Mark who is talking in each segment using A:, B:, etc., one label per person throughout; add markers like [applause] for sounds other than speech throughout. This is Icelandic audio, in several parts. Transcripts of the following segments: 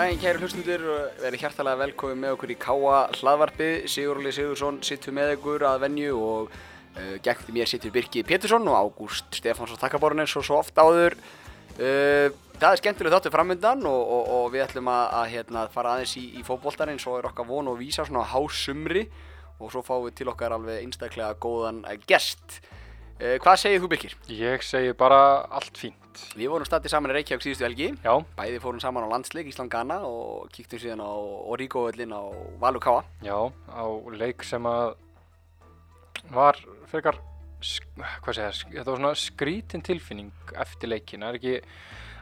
A: daginn kæri hlustundur og verið hjartalega velkomið með okkur í Káa hlaðvarpið. Sigurli Sigursson sittur með ykkur að venju og uh, gegn mér sittur Birki Pétursson og Ágúst Stefáns og Takkaborun eins og svo oft áður. Uh, það er skemmtileg þáttu framöndan og, og, og við ætlum að, að hérna, fara aðeins í, í fókbóltarinn svo er okkar von og vísa svona hásumri og svo fáum við til okkar alveg einstaklega góðan uh, gest. Uh, hvað segir þú Birkir?
B: Ég segi bara allt fínt.
A: Við vorum stattið saman í Reykjavík síðustu helgi.
B: Já,
A: Bæði fórum saman á landsleik Ísland-Ghana og kíktum síðan á Origo-völlin á Valur Káa.
B: já, á leik sem að var frekar, hvað segja, þetta var svona skrítin tilfinning eftir leikin. Það er ekki,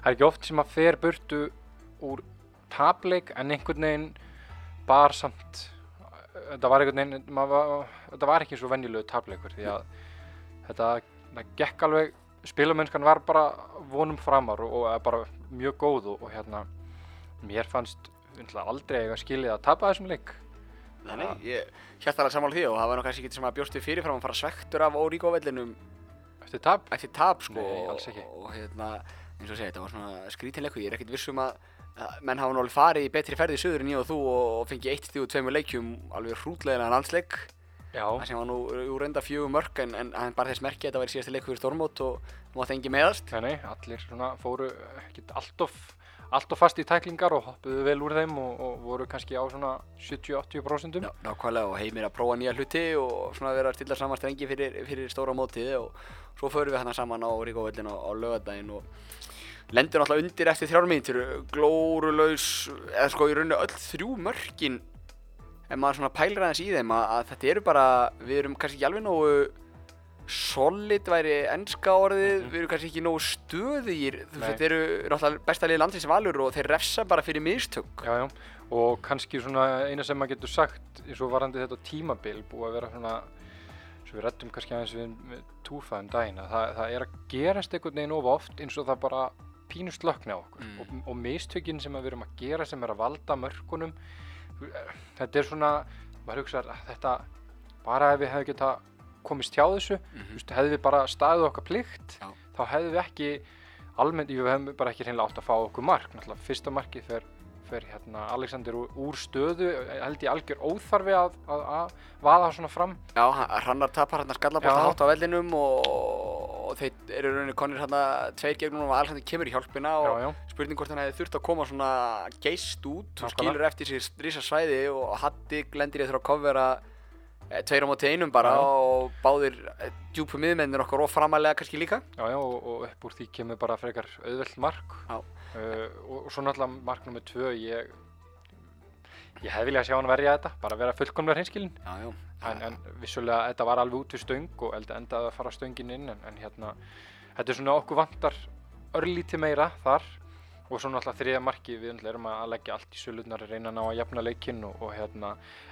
B: það er ekki oft sem að fer burtu úr tapleik en einhvern veginn bar samt, þetta var einhvern veginn, var, þetta var ekki svo venjulegu tapleikur því að þetta, það gekk alveg, spilamennskan var bara vonum framar og, og bara mjög góð og, og hérna, mér fannst náttúrulega aldrei eiga skilið að tapa þessum leik.
A: Þannig, ég hérst alveg sammála því og það var nú kannski ekki sem að bjóstu fyrirfram að fara svektur af Origo-völlinum
B: Eftir tap?
A: eftir tap sko.
B: Nei, alls ekki.
A: Og, og hérna, eins og segja, þetta var svona skrítinleiku. Ég er ekkert viss um að, að menn hafa nú alveg farið í betri ferði í söður en ég og þú og, fengið eitt stíð og tveimur leikjum alveg hrútlegina landsleik.
B: Já,
A: Það sem var nú úr reynda fjögum mörg en, en hann bara þess merki að þetta væri síðasti leikur fyrir Stormót og nú átti engi meðast.
B: nei, allir svona fóru ekkert alltof, alltof fast í tæklingar og hoppuðu vel úr þeim og, og voru kannski á svona 70-80%.
A: Já, nákvæmlega og heimir að prófa nýja hluti og svona vera að stilla saman strengi fyrir, fyrir stóra mótið og svo förum við hérna saman á Ríkóvöllin á, á lögadaginn og lendur náttúrulega undir eftir þrjár mínútur, glórulaus, eða sko í rauninu öll þrjú mörkin ef maður svona pælir aðeins í þeim að, að þetta eru bara, við erum kannski ekki alveg nógu solid væri ennska orðið,
B: Mhm.
A: við erum kannski ekki nógu stöðugir, þú veist, þetta eru náttúrulega besta liði landsins valur og þeir refsa bara fyrir mistök.
B: Já, já, og kannski svona eina sem maður getur sagt eins og varandi þetta tímabil búið að vera svona, svo við rettum kannski aðeins við, við túfa um daginn að það, það er að gerast einhvern veginn of oft eins og það bara pínu slökni á okkur
A: Mm.
B: og, og mistökin sem við erum að gera sem er að valda mörkunum þetta er svona, maður hugsa að þetta bara ef við hefum geta komist hjá þessu
A: Mm
B: Þú veist, hefði við bara staðið okkar plikt
A: Já.
B: þá hefði við ekki almennt, við hefum bara ekki hreinlega átt að fá okkur mark náttúrulega fyrsta markið fer, fer hérna Alexander úr, stöðu held ég algjör óþarfi að, að, að vaða svona fram.
A: Já, hann- Hrannar tapar hérna skallabólta
B: Já.
A: hátt á vellinum og, og þeir eru rauninni konir hérna tveir gegnum og Alexander kemur í hjálpina og
B: já, já,
A: spurning hvort hann hefði þurft að koma svona geist út og skilur eftir sér rísa svæði og Hatti glendir í þurfa að kofvera tveir á móti einum bara
B: Já,
A: og báðir e, djúpu miðmennir okkar og framalega kannski líka.
B: Já, já og, og upp úr því kemur bara frekar auðvelt mark. Uh, og, og svo náttúrulega mark nummer tvö ég ég hefði viljað sjá hann verja þetta bara vera fullkomlega hreinskilin
A: Já, já,
B: en, en vissulega þetta var alveg út við stöng og endaði að fara stöngin inn en, en hérna, þetta er svona okkur vantar örlítið meira þar. Og svo náttúrulega þriða marki við erum að leggja allt í sölurnar reyna að ná að jafna leikinn og, og hérna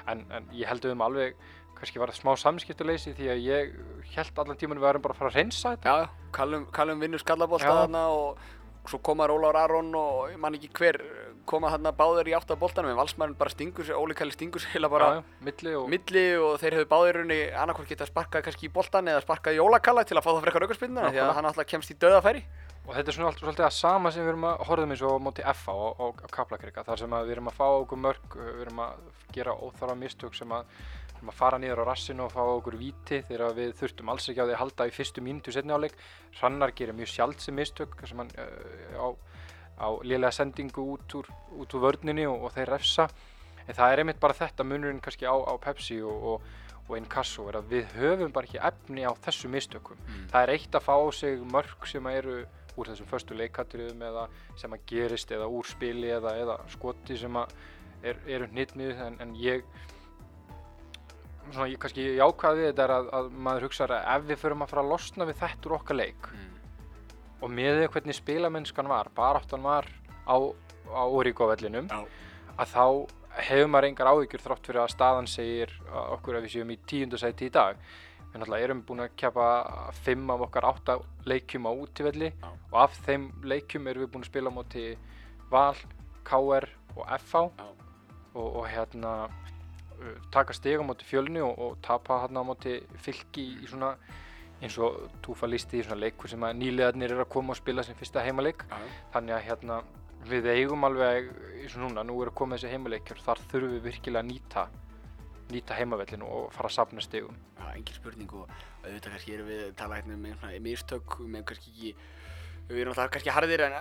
B: en, en ég held um alveg kannski var það smá samskiptuleysi því að ég held allan tíman við varum bara að fara að reynsa þetta.
A: Já. Callum, Callum vinnur skallabólta þarna og svo koma Rólar Aron og ég man ekki hver koma þarna báðir í átt af boltanum en Valsmærin bara stingur sér, Óli Kalli stingur sér heila bara
B: já, já, milli og
A: milli og þeir hefðu báðir raunni annarkvort geta sparkað kannski í boltan eða sparkað í jólakalla til að fá það frekar aukarspinnuna því að hann alltaf kemst í döðafæri
B: Og þetta er svona alltaf svolítið að sama sem við erum að horfum eins og móti FA á, á, á Kaplakrika þar sem við erum að fá okkur mörg, við erum að gera óþarfa mistök sem að erum að fara niður á rassinu og fá okkur víti þegar við þurftum alls ekki á því að halda í fyrstu mínútu setni áleik. Hrannar gerir mjög sjálfsig mistök sem hann uh, á, á lélega sendingu út úr, út úr vörninni og, og þeir refsa. En það er einmitt bara þetta munurinn kannski á, á Pepsi og, og, og Inkasso er að við höfum bara ekki efni á þessu mistökum
A: Mm.
B: það er eitt að fá sig mörg sem eru úr þessum förstu leikatriðum eða sem að gerist eða úr spili eða, eða skoti sem að er, eru hnittmið en, en ég svona ég kannski jákvæði þetta er að, að maður hugsa að ef við förum að fara að losna við þetta úr okkar leik og með því hvernig spilamennskan var baráttan var á, á Origo-vellinum
A: Já.
B: að þá hefur maður engar áhyggjur þrátt fyrir að staðan segir að okkur ef við séum í tíundasæti í dag við náttúrulega erum búin að keppa fimm af okkar átta leikjum á útivelli
A: Já.
B: og af þeim leikjum erum við búin að spila á móti Val, KR og FH
A: Já.
B: og, og hérna taka stig á móti fjölni og, og tapa hérna á móti fylki í, svona eins og Túfa listi í svona leikur sem að nýliðarnir eru að koma og spila sem fyrsta heimaleik
A: Já.
B: þannig að hérna við eigum alveg eins og núna, nú eru komið þessi heimaleikjur þar þurfum við virkilega að nýta nýta heimavellinu og fara að safna stigum
A: Já, engin spurning og auðvitað kannski erum við að tala hérna um svona mistök, erum kannski ekki við erum alltaf kannski harðir en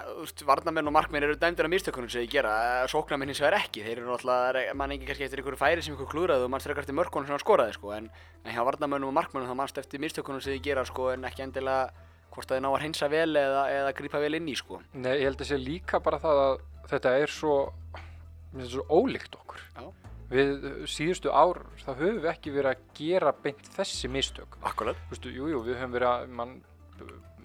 A: varnamenn og markmenn eru dæmdir af mistökunum sem þið gera, sóknarmenn hins vegar ekki þeir eru alltaf, mann ekki kannski eftir einhverju færi sem ykkur klúraði og mannst frekar eftir mörkunum sem hann skoraði sko, en, en hjá varnamennum og markmennum þá mannst eftir mistökunum sem þið gera sko, en ekki endilega hvort að þið ná að hreinsa vel eða, eða grípa vel inn í sko.
B: Nei, ég held að sé líka bara það að þetta er svo, er svo ólíkt okkur
A: Já.
B: við síðustu ár þá höfum við ekki verið að gera beint þessi mistök
A: Akkurat.
B: Þú veistu, jú, jú,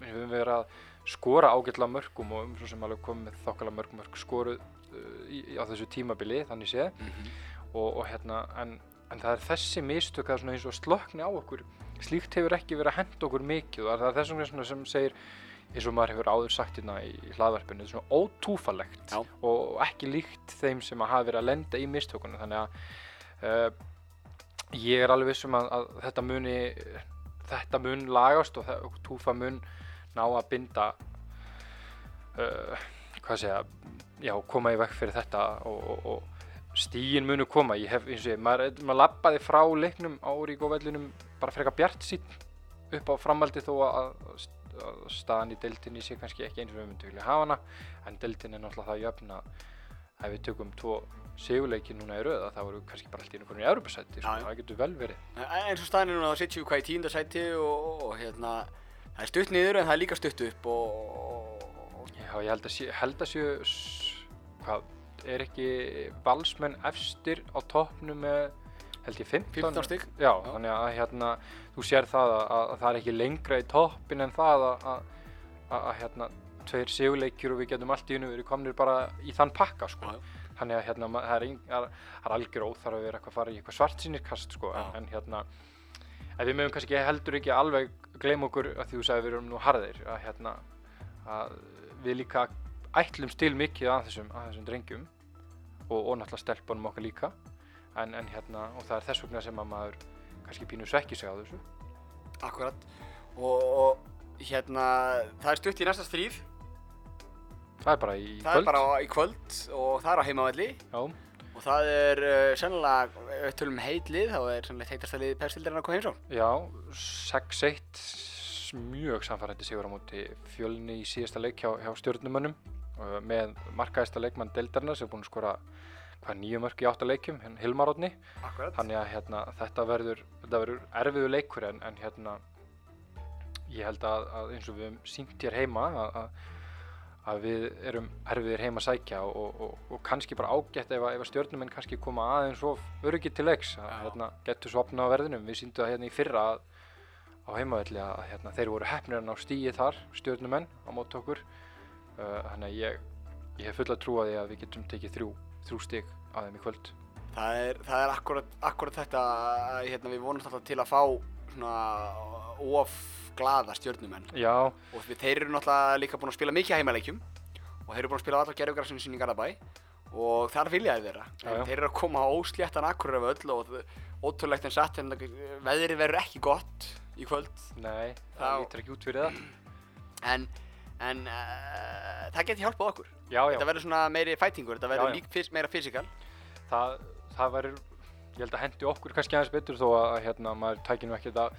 B: við höfum verið að skora ágætla mörgum og um svo sem alveg komið með þokkala mörg mörg skoruð uh, á þessu tímabili, þannig séð
A: Mm -hmm.
B: og, og hérna, en, en það er þessi mistök að svona eins og slökni á okkur slíkt hefur ekki verið að henda okkur mikið og það er þessum svona sem segir eins og maður hefur áður sagt hérna í, hlaðvarpinu, svona ótúfalegt
A: Já.
B: og ekki líkt þeim sem að hafa verið að lenda í mistökunum þannig að uh, ég er alveg vissum að, að þetta muni þetta mun lagast og túfa mun ná að binda uh, hvað segja já, koma í vekk fyrir þetta og, og, og stígin munu koma. Ég hef, eins og ég, maður, maður lappaði frá leiknum á Ríkóvellinum bara frekar bjart sín upp á framaldi þó að, að staðan í deildinni sé kannski ekki eins og við myndum vilja hafa hana. En deildin er náttúrulega það jöfn að ef við tökum tvo sigurleiki núna í röða þá eru kannski bara allt í einhvern í Europasæti,
A: Já,
B: sko, það getur vel verið.
A: Eins og staðin er núna þá sitjum við hvað í tíunda sæti og, og hérna það er stutt niður en það er líka stutt upp og,
B: Já, ég held að sé, held að séu, s- hvað, er ekki valsmenn efstir á toppnum með, held ég 15?
A: 15 stygg
B: Já, þannig að hérna, þú sér það að, að, það er ekki lengra í toppin en það að, að, að, hérna, tveir sigurleikjur og við getum allt í unni verið komnir bara í þann pakka, sko.
A: Já,
B: Þannig að hérna, það er, er, er algjör óþarf að vera eitthvað að fara í eitthvað svartsýnirkast, sko, en,
A: Já.
B: en hérna, en við mögum kannski heldur ekki alveg gleyma okkur að því þú sagði við erum nú harðir, að hérna, að við líka ætlum stil mikið að þessum, að þessum drengjum og, og náttúrulega stelpunum okkar líka. En, en hérna, og það er þess vegna sem að maður kannski pínu svekki sig á þessu.
A: Akkurat. Og, og hérna það er stutt í næsta stríð.
B: Það er bara í
A: það
B: kvöld.
A: er bara í kvöld og það er á heimavalli
B: Já,
A: og það er uh, sennilega ef við tölum um heitlið þá er sennilega heitasta lið perstildarinn að koma heimsón
B: já 6-1 mjög samfærandi sigur á móti fjölni í síðasta leik hjá, hjá stjórnumönnum uh, með markaðista leikmann deildarinnar sem er búinn að skora hvað nýju mörg í átta leikjum, hérna Hilmar Árni.
A: Akkurat.
B: Þannig að hérna, þetta verður verður erfiðu leikur en, en hérna ég held að, að eins og við höfum sínt hér heima að, að, að við erum erfiðir heima að sækja og, og, og kannski bara ágætt ef, ef stjórnumenn kannski koma aðeins of örugið til leiks að hérna, getur svopna á verðinum. Við síndum það hérna í fyrra að, á heimavelli að hérna, þeir voru hefnir á stíi þar stjórnumenn á mót okkur. Uh, þannig að ég, ég hef fulla trú að því að við getum tekið þrjú, þrjú stig að þeim í kvöld.
A: Það er, það er akkurat, akkurat þetta að, hérna, við vonumst alltaf til að fá svona of glada stjórnumenn
B: Já,
A: og þeir eru náttúrulega líka búin að spila mikið heimaleikjum. Og þeir eru búin að spila allar gerðugrassinu sín í Garðabæ. Og þar viljaði þeirra.
B: Já,
A: þeir eru að koma á ósléttan akkur af öll og ótrúlegt en satt en veðrið verður ekki gott í kvöld.
B: Nei,
A: Þá-
B: það lítur ekki út fyrir það.
A: En, en uh, það geti hjálpað okkur.
B: Já, já,
A: þetta verður svona meiri fætingur, þetta verður meira fysikal
B: það, það verður, ég held að hendi okkur kannski aðeins betur þó að hérna, maður tækir nú ekki þetta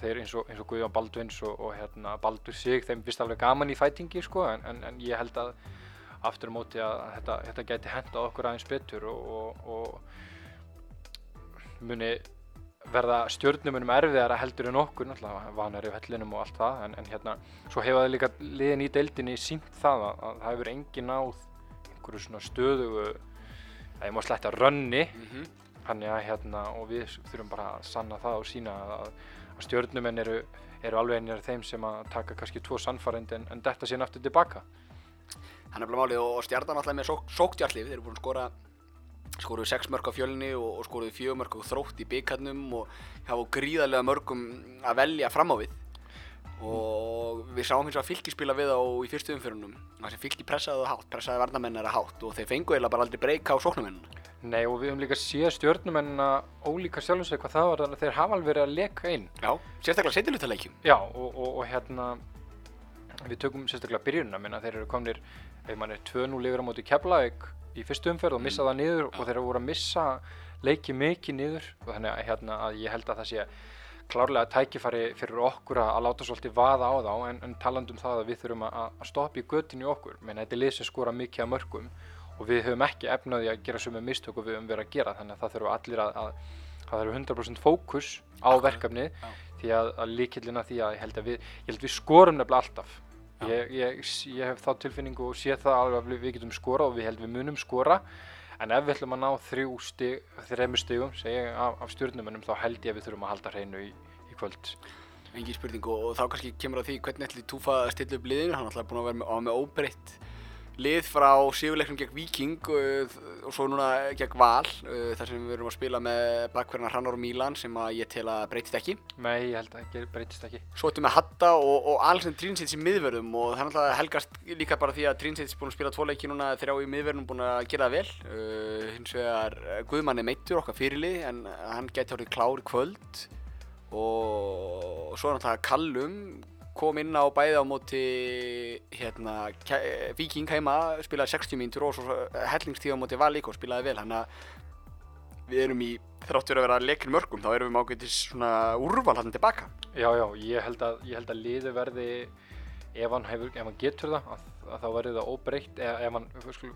B: þeir eins og, eins og Guðjón Baldvins og, og hérna, Baldur sig, þeim finnst alveg gaman í fætingi sko, en, en, en ég held að aftur á móti að þetta, þetta gæti henda okkur aðeins betur og, og, muni verða stjórnumunum erfiðara heldur en okkur, náttúrulega vanari vellinum og allt það, en, en hérna, svo hefa þið líka liðin í deildinni sínt það að, að það hefur engin náð einhverju svona stöðugu að ég má sletta rönni
A: mm -hmm.
B: Þannig að hérna og við þurfum bara að sanna það og sína að, að stjórnumenn eru, eru alveg einir þeim sem að taka kannski tvo sannfærend en, en detta síðan aftur tilbaka
A: er bara málið og, og stjarnan alltaf með sók, sóktjarlið þeir eru búin að skora skoruðu 6 mörg á fjölni og, og skoruðu 4 mörg á þrótt í byggarnum og hafa gríðarlega mörgum að velja fram á við og við sáum hins vegar fylki spila við á í fyrstu umfyrunum það sem fylki pressaði það hátt, pressaði varnamennara hátt og þeir fengu eiginlega bara aldrei breyka á sóknumennina
B: Nei og við höfum líka séð stjórnumennina ólíka sjálfum sig hvað það var þannig að þeir hafa alveg verið að leka inn.
A: Já, sérstaklega setjulutaleikjum
B: Já og, og, og hérna við tökum sérstaklega byrjunina minna, þeir eru komnir, ef mann er 2-0 yfir á móti Keflavík í fyrstu umferð og missa það niður og þeir eru voru að missa leiki mikið niður. Og þannig að, hérna, að ég held að það sé klárlega tækifæri fyrir okkur að, að láta svolítið vaða á þá en, en taland um það að við þurfum að, að stoppa í göttinu okkur menn þetta er lið sem skora mikið af mörgum og við höfum ekki efnaði að gera sömu mistök og við höfum verið að gera þannig að það þurfum allir að, að það þurfum 100% fókus á
A: Akkurat,
B: verkefnið
A: já.
B: því að, að líkillina því að ég held að við, ég held að við skorum nefnilega alltaf. Ég, ég, ég hef þá tilfinningu og sé það alveg að við getum skora og við held við munum skora en ef við ætlum að ná þrjú stig, þreymur stigum segja, af, af stjórnumennum þá held ég að við þurfum að halda hreinu í, í kvöld.
A: Engin spurning og, og þá kannski kemur að því hvernig ætli Túfa að stilla upp liðinu, hann er alltaf búin að vera með, með óbreytt lið frá sigurleiknum gegn Viking og, og svo núna gegn Val uh, þar sem við erum að spila með bakverðina Hrannar og Mílan sem að ég tel að breytist ekki.
B: Nei, ég held að það breytist ekki
A: Svo ættum við Hatta og, og Alexander Trínsits í miðverðum og það er alltaf helgast líka bara því að Trínsits búin að spila tvo leiki núna þrjá í miðverðum búin að gera það vel. Uh, hins vegar uh, Guðmann er meittur okkar fyrirlið en hann geti orðið klár í kvöld og svo er náttúrulega Kallum kom inn á bæði á móti hérna, Víking heima, spilaði 60 mínútur og svo hellingstíð á móti Val líka og spilaði vel þannig að við erum í þrátt fyrir að vera leikir mörgum þá erum við mákvæmtis svona úrval hann tilbaka
B: Já, já, ég held að, ég held að liði verði ef hann, hefur, ef hann getur það að, að þá verður það óbreytt ef, ef hann,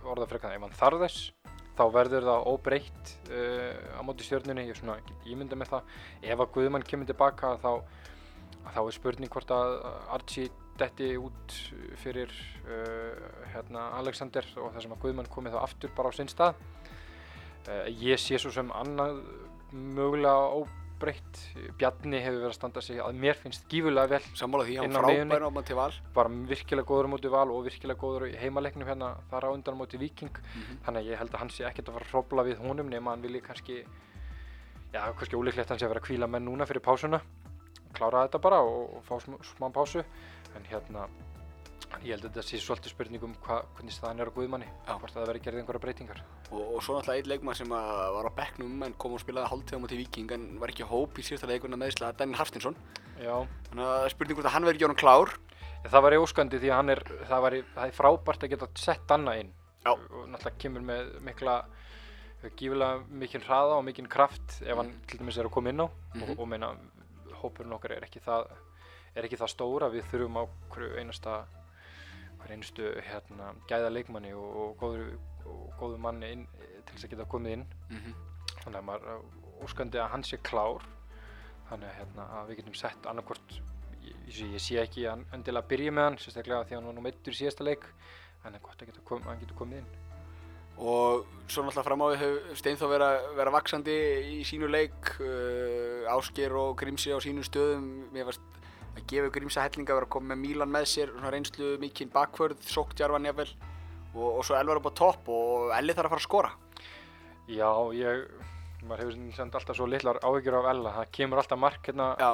B: orða frekar það, ef hann þarf þess þá verður það óbreytt uh, á móti stjörnunni, ég get ímynda með það. Ef að Guðmann kemur tilbaka þá, þá er spurning hvort að Archie detti út fyrir uh, hérna Alexander og það sem að Guðmann komið þá aftur bara á sinn stað. Uh, ég sé svo sem annað mögulega óbreytt. Bjarni hefur verið að standa sig að mér finnst gífurlega vel
A: sammála því, hann frábær á móti Val.
B: Bara virkilega góður á móti val og virkilega góður í heimaleiknum hérna þar á undan á móti Viking
A: Mhm.
B: þannig að ég held að hann sé ekkert að fara að hrópla við honum nema hann vilji kannski já, kannski ólíklegt að hann sé að vera að kvíla menn núna fyrir pásuna klára þetta bara og, og fá smá, smá pásu. En hérna ég held að þetta sé svolítið spurning um hva, hvernig staðan er á Guðmanni hvort að það verði gerðið einhverja breytingar.
A: Og, og svo náttúrulega einn leikmann sem var á bekknum en kom og spilaði hálftíð á móti Víking en var ekki í hóp í síðasta leikunna meðislega Daniel Hafstinsson
B: já,
A: þannig að spurning hvort að hann verði ekki honum klár.
B: Það var óskandi því að hann er það, var, það er frábært að geta sett annað inn.
A: Já.
B: og náttúrulega kemur með mikla gífilega mikinn hraða og mikinn kraft ef hann til dæmis er að koma inn á.
A: Mhm.
B: og, og meina hópurinn okkar er ekki það er ekki það stóra, við þurfum á hverju einasta hver einustu hérna, gæða leikmanni og, og, góður, og góðu manni inn, til þess að geta komið inn.
A: Mm -hmm.
B: þannig að maður uh, óskandi að hann sé klár. Þannig að, hérna, að við getum sett annarkvort ég, ég, sé ekki að hann endilega byrja með hann sérstaklega því að hann var nú meittur í síðasta leik. En það er gott að hann getur komið inn
A: og svo náttúrulega fram á við hefur Steinþór vera, vera vaksandi í sínu leik uh, Ásker og Grímsi á sínum stöðum. Mér varst að gefa Grímsa hellinga að vera að koma með Mílan með sér svona reynslu mikinn bakvörð, sóktjarvan jafnvel. Og, og svo Elvar upp á topp og Elli þarf að fara að skora.
B: Já, ég maður hefur samt alltaf svo litlar áhyggjur af Ella. Það kemur alltaf mark hérna
A: Já,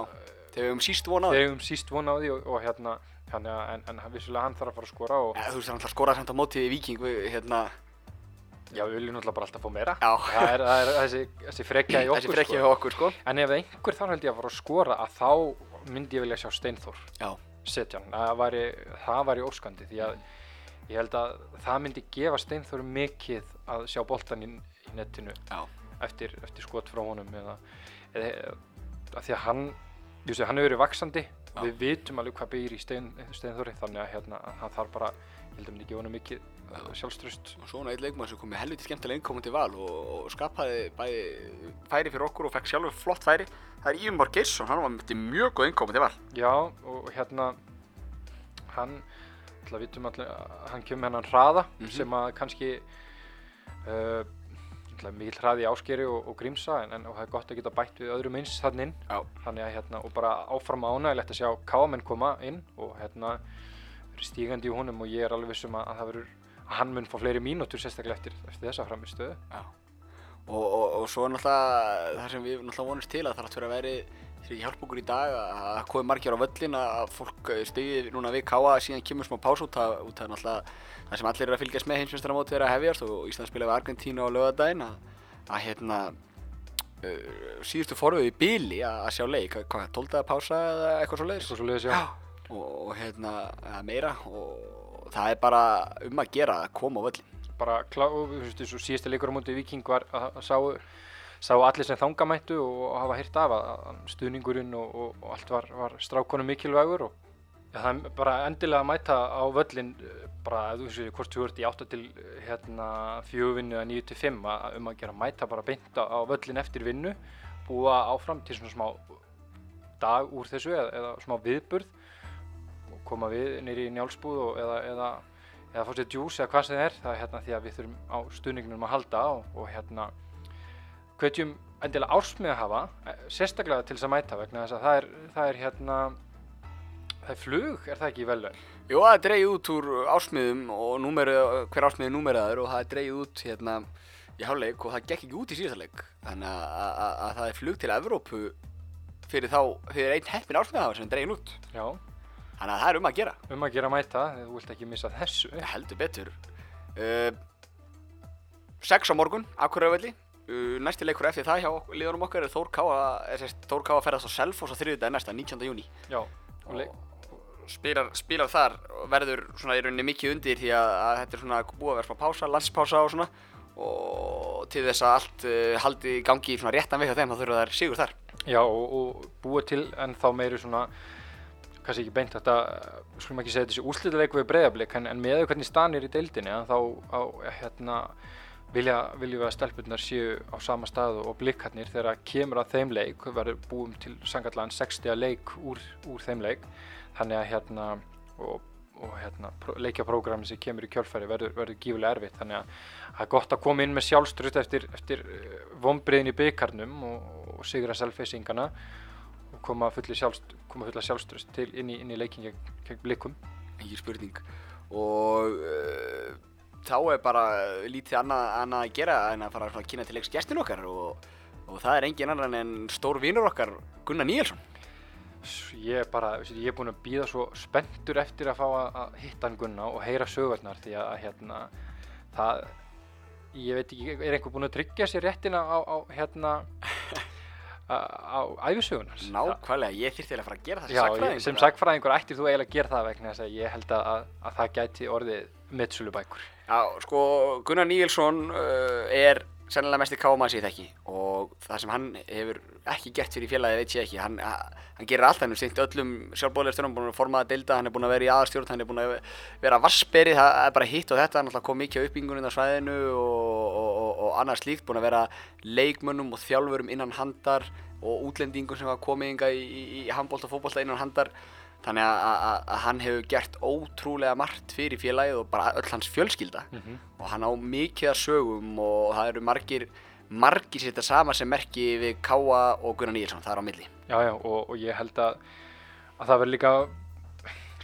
A: þegar við höfum síst vonað
B: þegar við höfum síst vona á því og, og hérna þannig að en, en vissulega hann þarf að fara að skora og
A: ja, þú veist hann alltaf skora samt á móti í Víking við, hérna,
B: já, við viljum náttúrulega bara alltaf fá meira
A: já,
B: það er, það er þessi, þessi frekja í okkur
A: þessi frekki
B: sko.
A: hjá okkur sko
B: En ef einhver þarf held ég að fara að skora að þá myndi ég vilja sjá Steinþór setja hann, það væri, væri óskandi því að ég held að það myndi gefa Steinþór mikið að sjá boltan í, í netinu
A: Já.
B: eftir, eftir skot frá honum eða, eða að því að hann, ég sé, hann hefur verið vaksandi
A: Já.
B: við vitum alveg hvað byggir í Stein, Steinþóri þannig að hérna, hann þarf bara ég held að myndi gefa honum mikið sjálfströst
A: og svona einn leikmann sem kom með helviti skemmtilega innkomin til val og, og skapaði bæði færi fyrir okkur og fekk sjálfur flott færi. Það er Ívar Már Geirsson, hann var með mjög góð innkomin til val.
B: Já, og hérna hann, alltaf vitum allir hann kemur hennan hraða
A: Mhm.
B: sem að kannski uh, alltaf mikil hraði áskeri og, og grímsa en, en og það er gott að geta bætt við öðrum eins þannig inn.
A: Já.
B: þannig að hérna, og bara áfram ánægilegt að sjá káamenn koma inn og hérna stígandi í honum og ég er alveg vissum að, að það verður hann mun fá fleiri mínútur sérstaklega eftir, eftir þessa framistöðu
A: og, og, og svo er náttúrulega það sem við náttúrulega vonumst til að það er að vera þegar hjálpa okkur í dag að það komi margir á völlin að fólk stegið núna við káa síðan kemur smá pás út að, náttúrulega það sem allir eru að fylgjast með heimsmeistaramótið er að hefjast og Ísland spilaði við Argentínu á lögadaginn að, hérna uh, síðustu forvið í bíli að, að sjá leik, hvað, 12 daga pása eða eitthvað svo leiðis og, og hérna, meira og það er bara um að gera að koma á völlin.
B: bara klá, þú veist, og síðasta leikur á móti Viking var að, sáu, sáu allir sem þangamættu og hafa hýrt af að, stuðningurinn og, og, og allt var, var strákonum mikilvægur og ja, það er bara endilega að mæta á völlin eh, bara, þú veist, hvort þú ert í 8 til eh, hérna, 4 vinnu eða 9 til 5 að, um að gera mæta bara beint á, völlin eftir vinnu búa áfram til svona smá dag úr þessu eða, eða smá viðburð koma við nýri í njálsbúð og, eða, eða eða fá sér djús eða hvað sem það er. Það er hérna því að við þurfum á stuðningnum að halda og, og hérna hvetjum endilega ársmið að hafa eh, sérstaklega til þess að mæta vegna þess að það er, það er hérna það er flug, er það ekki vel vel?
A: Jú, það er dreigð út úr ásmiðum og númeri, hver ásmiði númeraður og það er dreigð út hérna í háluleik og það gekk ekki út í síðasta leik. Þannig að, að, að það er flug til Evrópu fyrir þá, fyrir einn heppin ásmiðahafa sem dreigðin út.
B: Já,
A: þannig að það er um að gera,
B: um að gera að mæta þú vilt ekki missa þessu.
A: Heldur betur. Uh, Sex á morgun, Akureyravelli uh, næsti leikur eftir það hjá liðunum okkar er Þór Káa, er sérst Þór Káa ferðast á Selfoss á þriðjudaginn næsta, 19. júni
B: Já, og leik
A: spilar, spilar þar og verður svona í rauninni mikið undir því að, að þetta er svona búið að vera smá pása, landspása og svona. Og til þess að allt uh, haldi í gangi svona réttan veg hjá þeim þá þurfa þær sigur þar.
B: Já, og, og búa til en þá meiri svona kannski ekki beint þetta, skulum ekki segja þessi úrslitaleiku við breyðablík, en, en með hvernig stanir í deildinni, þá á, hérna, vilja, viljum við að stelpunnar séu á sama stað og blikkarnir þegar kemur að þeim leik, verður búum til sangallan 60 leik úr, úr þeim leik, þannig að hérna, og, og hérna, leikjaprógrami sem kemur í kjölfæri verður, verður gífulega erfitt, þannig að það er gott að koma inn með sjálfströst eftir, eftir vombriðin í byggarnum og, og sigra selfeysingana og koma fulli sjálfst, koma fulla sjálfströst til inn í, inn í leikin gegn, blikum.
A: ekki spurning og uh, þá er bara lítið annað, annað að gera en að fara að kynna til leiks gestin okkar og, og það er engin annan en stór vinur okkar Gunnar Níelsson
B: Ég er bara, ég er búinn að býða svo spenntur eftir að fá að, hitta hann Gunna og heyra sögurnar því að hérna, það, ég veit ekki, er einhver búinn að tryggja sér réttina á, á hérna, [laughs] á, á æfisögunar?
A: nákvæmlega, ég þyrfti eiginlega að fara að gera það sem
B: ég, sem
A: sagfræðingur
B: sagfræðingur ættir þú eiginlega að gera það vegna þess að ég held að, að, að það gæti orðið mitsulubækur.
A: Já, sko, Gunnar Níelsson uh, er sennilega mest í kámaðs ég þekki og það sem hann hefur ekki gert fyrir félagið veit ég ekki hann, hann gerir allt, hann hefur syngt öllum sjálfbóðlegstunum, búin að formaða deilda, hann er búin að vera í aðarstjórn, hann er búin að vera vassberi, það er bara hitt og þetta, hann kom mikið á uppbyggingunum á svæðinu og, og, og, og annað slíkt, búin að vera leikmönnum og þjálfurum innan handar og útlendingum sem hafa komið inga í, í, í handbólt og fótbólta innan handar. Þannig að, hann hefur gert ótrúlega margt fyrir félagið og bara öll hans fjölskylda.
B: Mhm.
A: og hann á mikið að sögum og það eru margir margir sér þetta sama sem merki við Káa og Gunnar Níelsson, það er á milli.
B: Já, já, og, og ég held að, að það verður líka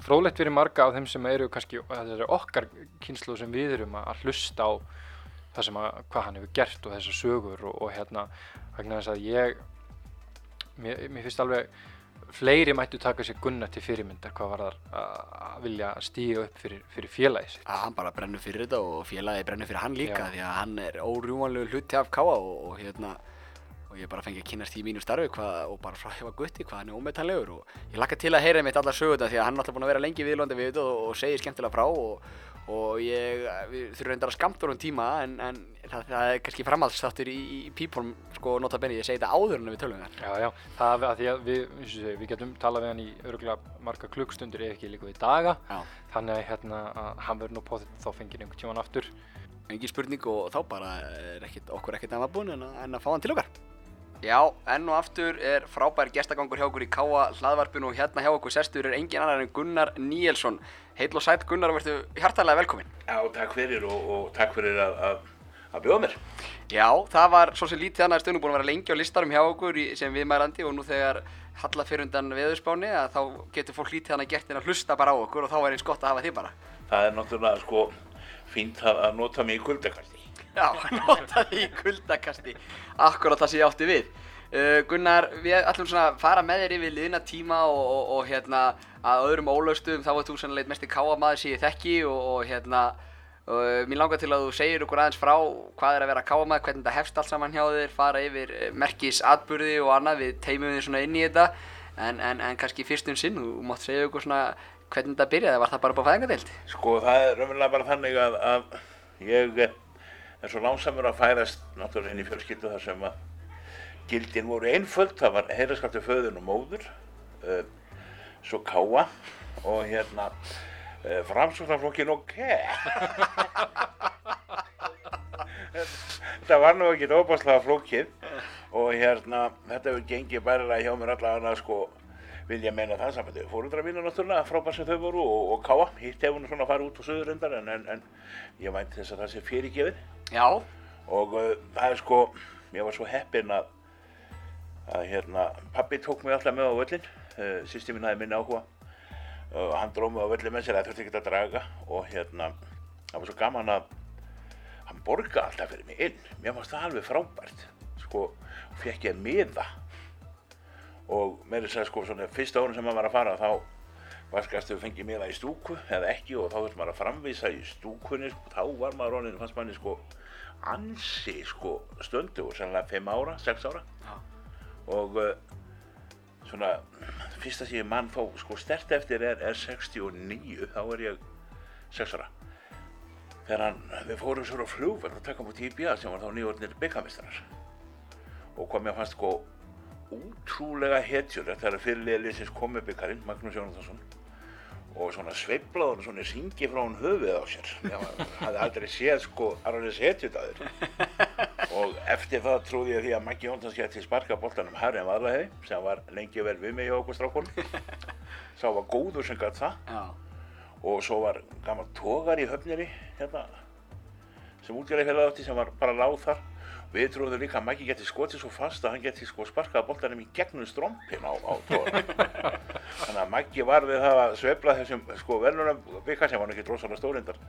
B: frólægt fyrir marga af þeim sem eru kannski, er okkar kynslu sem við erum að hlusta á það sem að, hvað hann hefur gert og þessar sögur og, og hérna, vegna þess að ég, mér, mér finnst alveg fleiri mættu taka sér gunna til fyrirmyndar hvað var það að vilja stíga upp fyrir, fyrir félagi sitt.
A: að hann bara brennur fyrir þetta og félagið brennur fyrir hann líka
B: Já.
A: því að hann er órjúmanlegu hluti af Káa og, og hérna og ég bara fengi að kynast í mínu starfi hvað, og bara frá hefa gutti hvað hann er ómetanlegur og ég lakka til að heyra mitt allar sögurnar því að hann er alltaf búin að vera lengi viðlóndi við þetta og, og segir skemmtilega frá og, og ég, við þurfum reyndar að skamta um tíma en, en það, það er kannski framhaldsþáttur í, í Pípolm sko nota benni, ég segi þetta áður en við tölum þar
B: Já, já, það er að því að við, eins og ég segi, við getum talað við hann í örgulega marga klukkstundir ef ekki líka við daga.
A: Já,
B: þannig að hérna, að hann verður nú potið þá fengið einhvern tíman aftur.
A: Engin spurning og þá bara er ekkit, okkur ekkert að maður búin en, að- en að fá hann til okkar Já, enn og aftur er frábær gestagangur hjá okkur í Káa hlaðvarpinu og hérna hjá okkur sestur er engin annar en Gunnar Níelsson Heill og sætt Gunnar og verður hjartalega velkominn
C: Já, takk fyrir og, og takk fyrir að, að, að bjóða mér.
A: Já, það var svo sem lítið annað stundum búin að vera lengi á listarum hjá okkur í, sem viðmælandi og nú þegar halla fyrir undan veðurspáni að þá getur fólk lítið annað gert en að hlusta bara á okkur og þá er eins gott að hafa þið bara
C: Það er náttúrulega sko fínt að, nota mig í kuldakasti.
A: Já, notaði í kuldakasti Akkurat það sem ég átti við uh, Gunnar, við ætlum svona að fara með þér yfir liðna tíma og, og, og hérna að öðrum ólögstum, þá var þú sannlega mest í káamaður sem ég þekki og, og hérna uh, mér langar til að þú segir okkur aðeins frá hvað er að vera káamaður, hvernig þetta hefst allt saman hjá þér fara yfir eh, merkis atburði og annað, við teimum þið svona inn í þetta En, en, en kannski fyrst um sinn, þú mátt segja ykkur svona hvernig þetta byrjaði, var það bara upp á fæðingadeild?
C: Sko það er raunverulega bara þannig að, að ég eh, er svo lánsamur að fæðast náttúrulega í fjölskyldu þar sem að gildin voru einföld, það var heyraskaptu föðun og móður, uh, svo káa og hérna uh, framsóknarflokkin og ke. þetta var nú ekki óbáslega flókið og hérna þetta hefur gengið bærilega hjá mér allavega sko vil ég meina það saman þau fórundra mínu náttúrulega frábær sem þau voru og, og káa. Hitt hefur nú svona farið út á söðurindar en, en, en ég vænt þess að það sé fyrirgefið.
A: Já,
C: og uh, það er sko ég var svo heppinn að að hérna pabbi tók mig alltaf með á völlin uh, sýsti mín hafði minni áhuga. Og hann dróð mig á völlin með sér það þurfti ekki að draga. Og hérna það var svo gaman að hann borgaði alltaf fyrir mig inn. Mér fannst það alveg frábært. Sko, fekk ég miða og með þess að sko svona fyrsta árun sem maður var að fara þá vaskast þau fengið miða í stúku eða ekki og þá þurfti maður að framvísa í stúkunni sko, þá var maður ronin, fannst manni sko ansi sko stöndu og sannlega 5 ára, 6 ára.
A: Já.
C: og uh, svona fyrsta sem ég mann þó sko stert eftir er, er 69 þá er ég 6 ára. Þegar við fórum svo á flugverð og takkum út í IBA sem var þá nýjórnir byggamistrar og hvað mér fannst sko útrúlega hetjur þegar fyrirliða liðsins kom með byggarinn Magnús Jónatansson og svona sveiflaður og svona syngi frá hann höfuð á sér. Ég hafði aldrei séð sko alveg hetjut að þér og eftir það trúði ég því að Maggi Jóntans geti sparka boltanum Harry Vaðlaheði sem var lengi vel við mig hjá okkur strákunum. Sá var góður sem gætt það.
A: Já,
C: og svo var gammal tógar í höfniri hérna sem útgjörði fyrir átti sem var bara láð þar við trúðum líka að Maggi geti skotið svo fast að hann geti sko sparkað boltanum í gegnum strómpin á, á tógar [laughs] þannig að Maggi var við það að svefla þessum sko verðunum byggar sem var ekki drosalega stórindar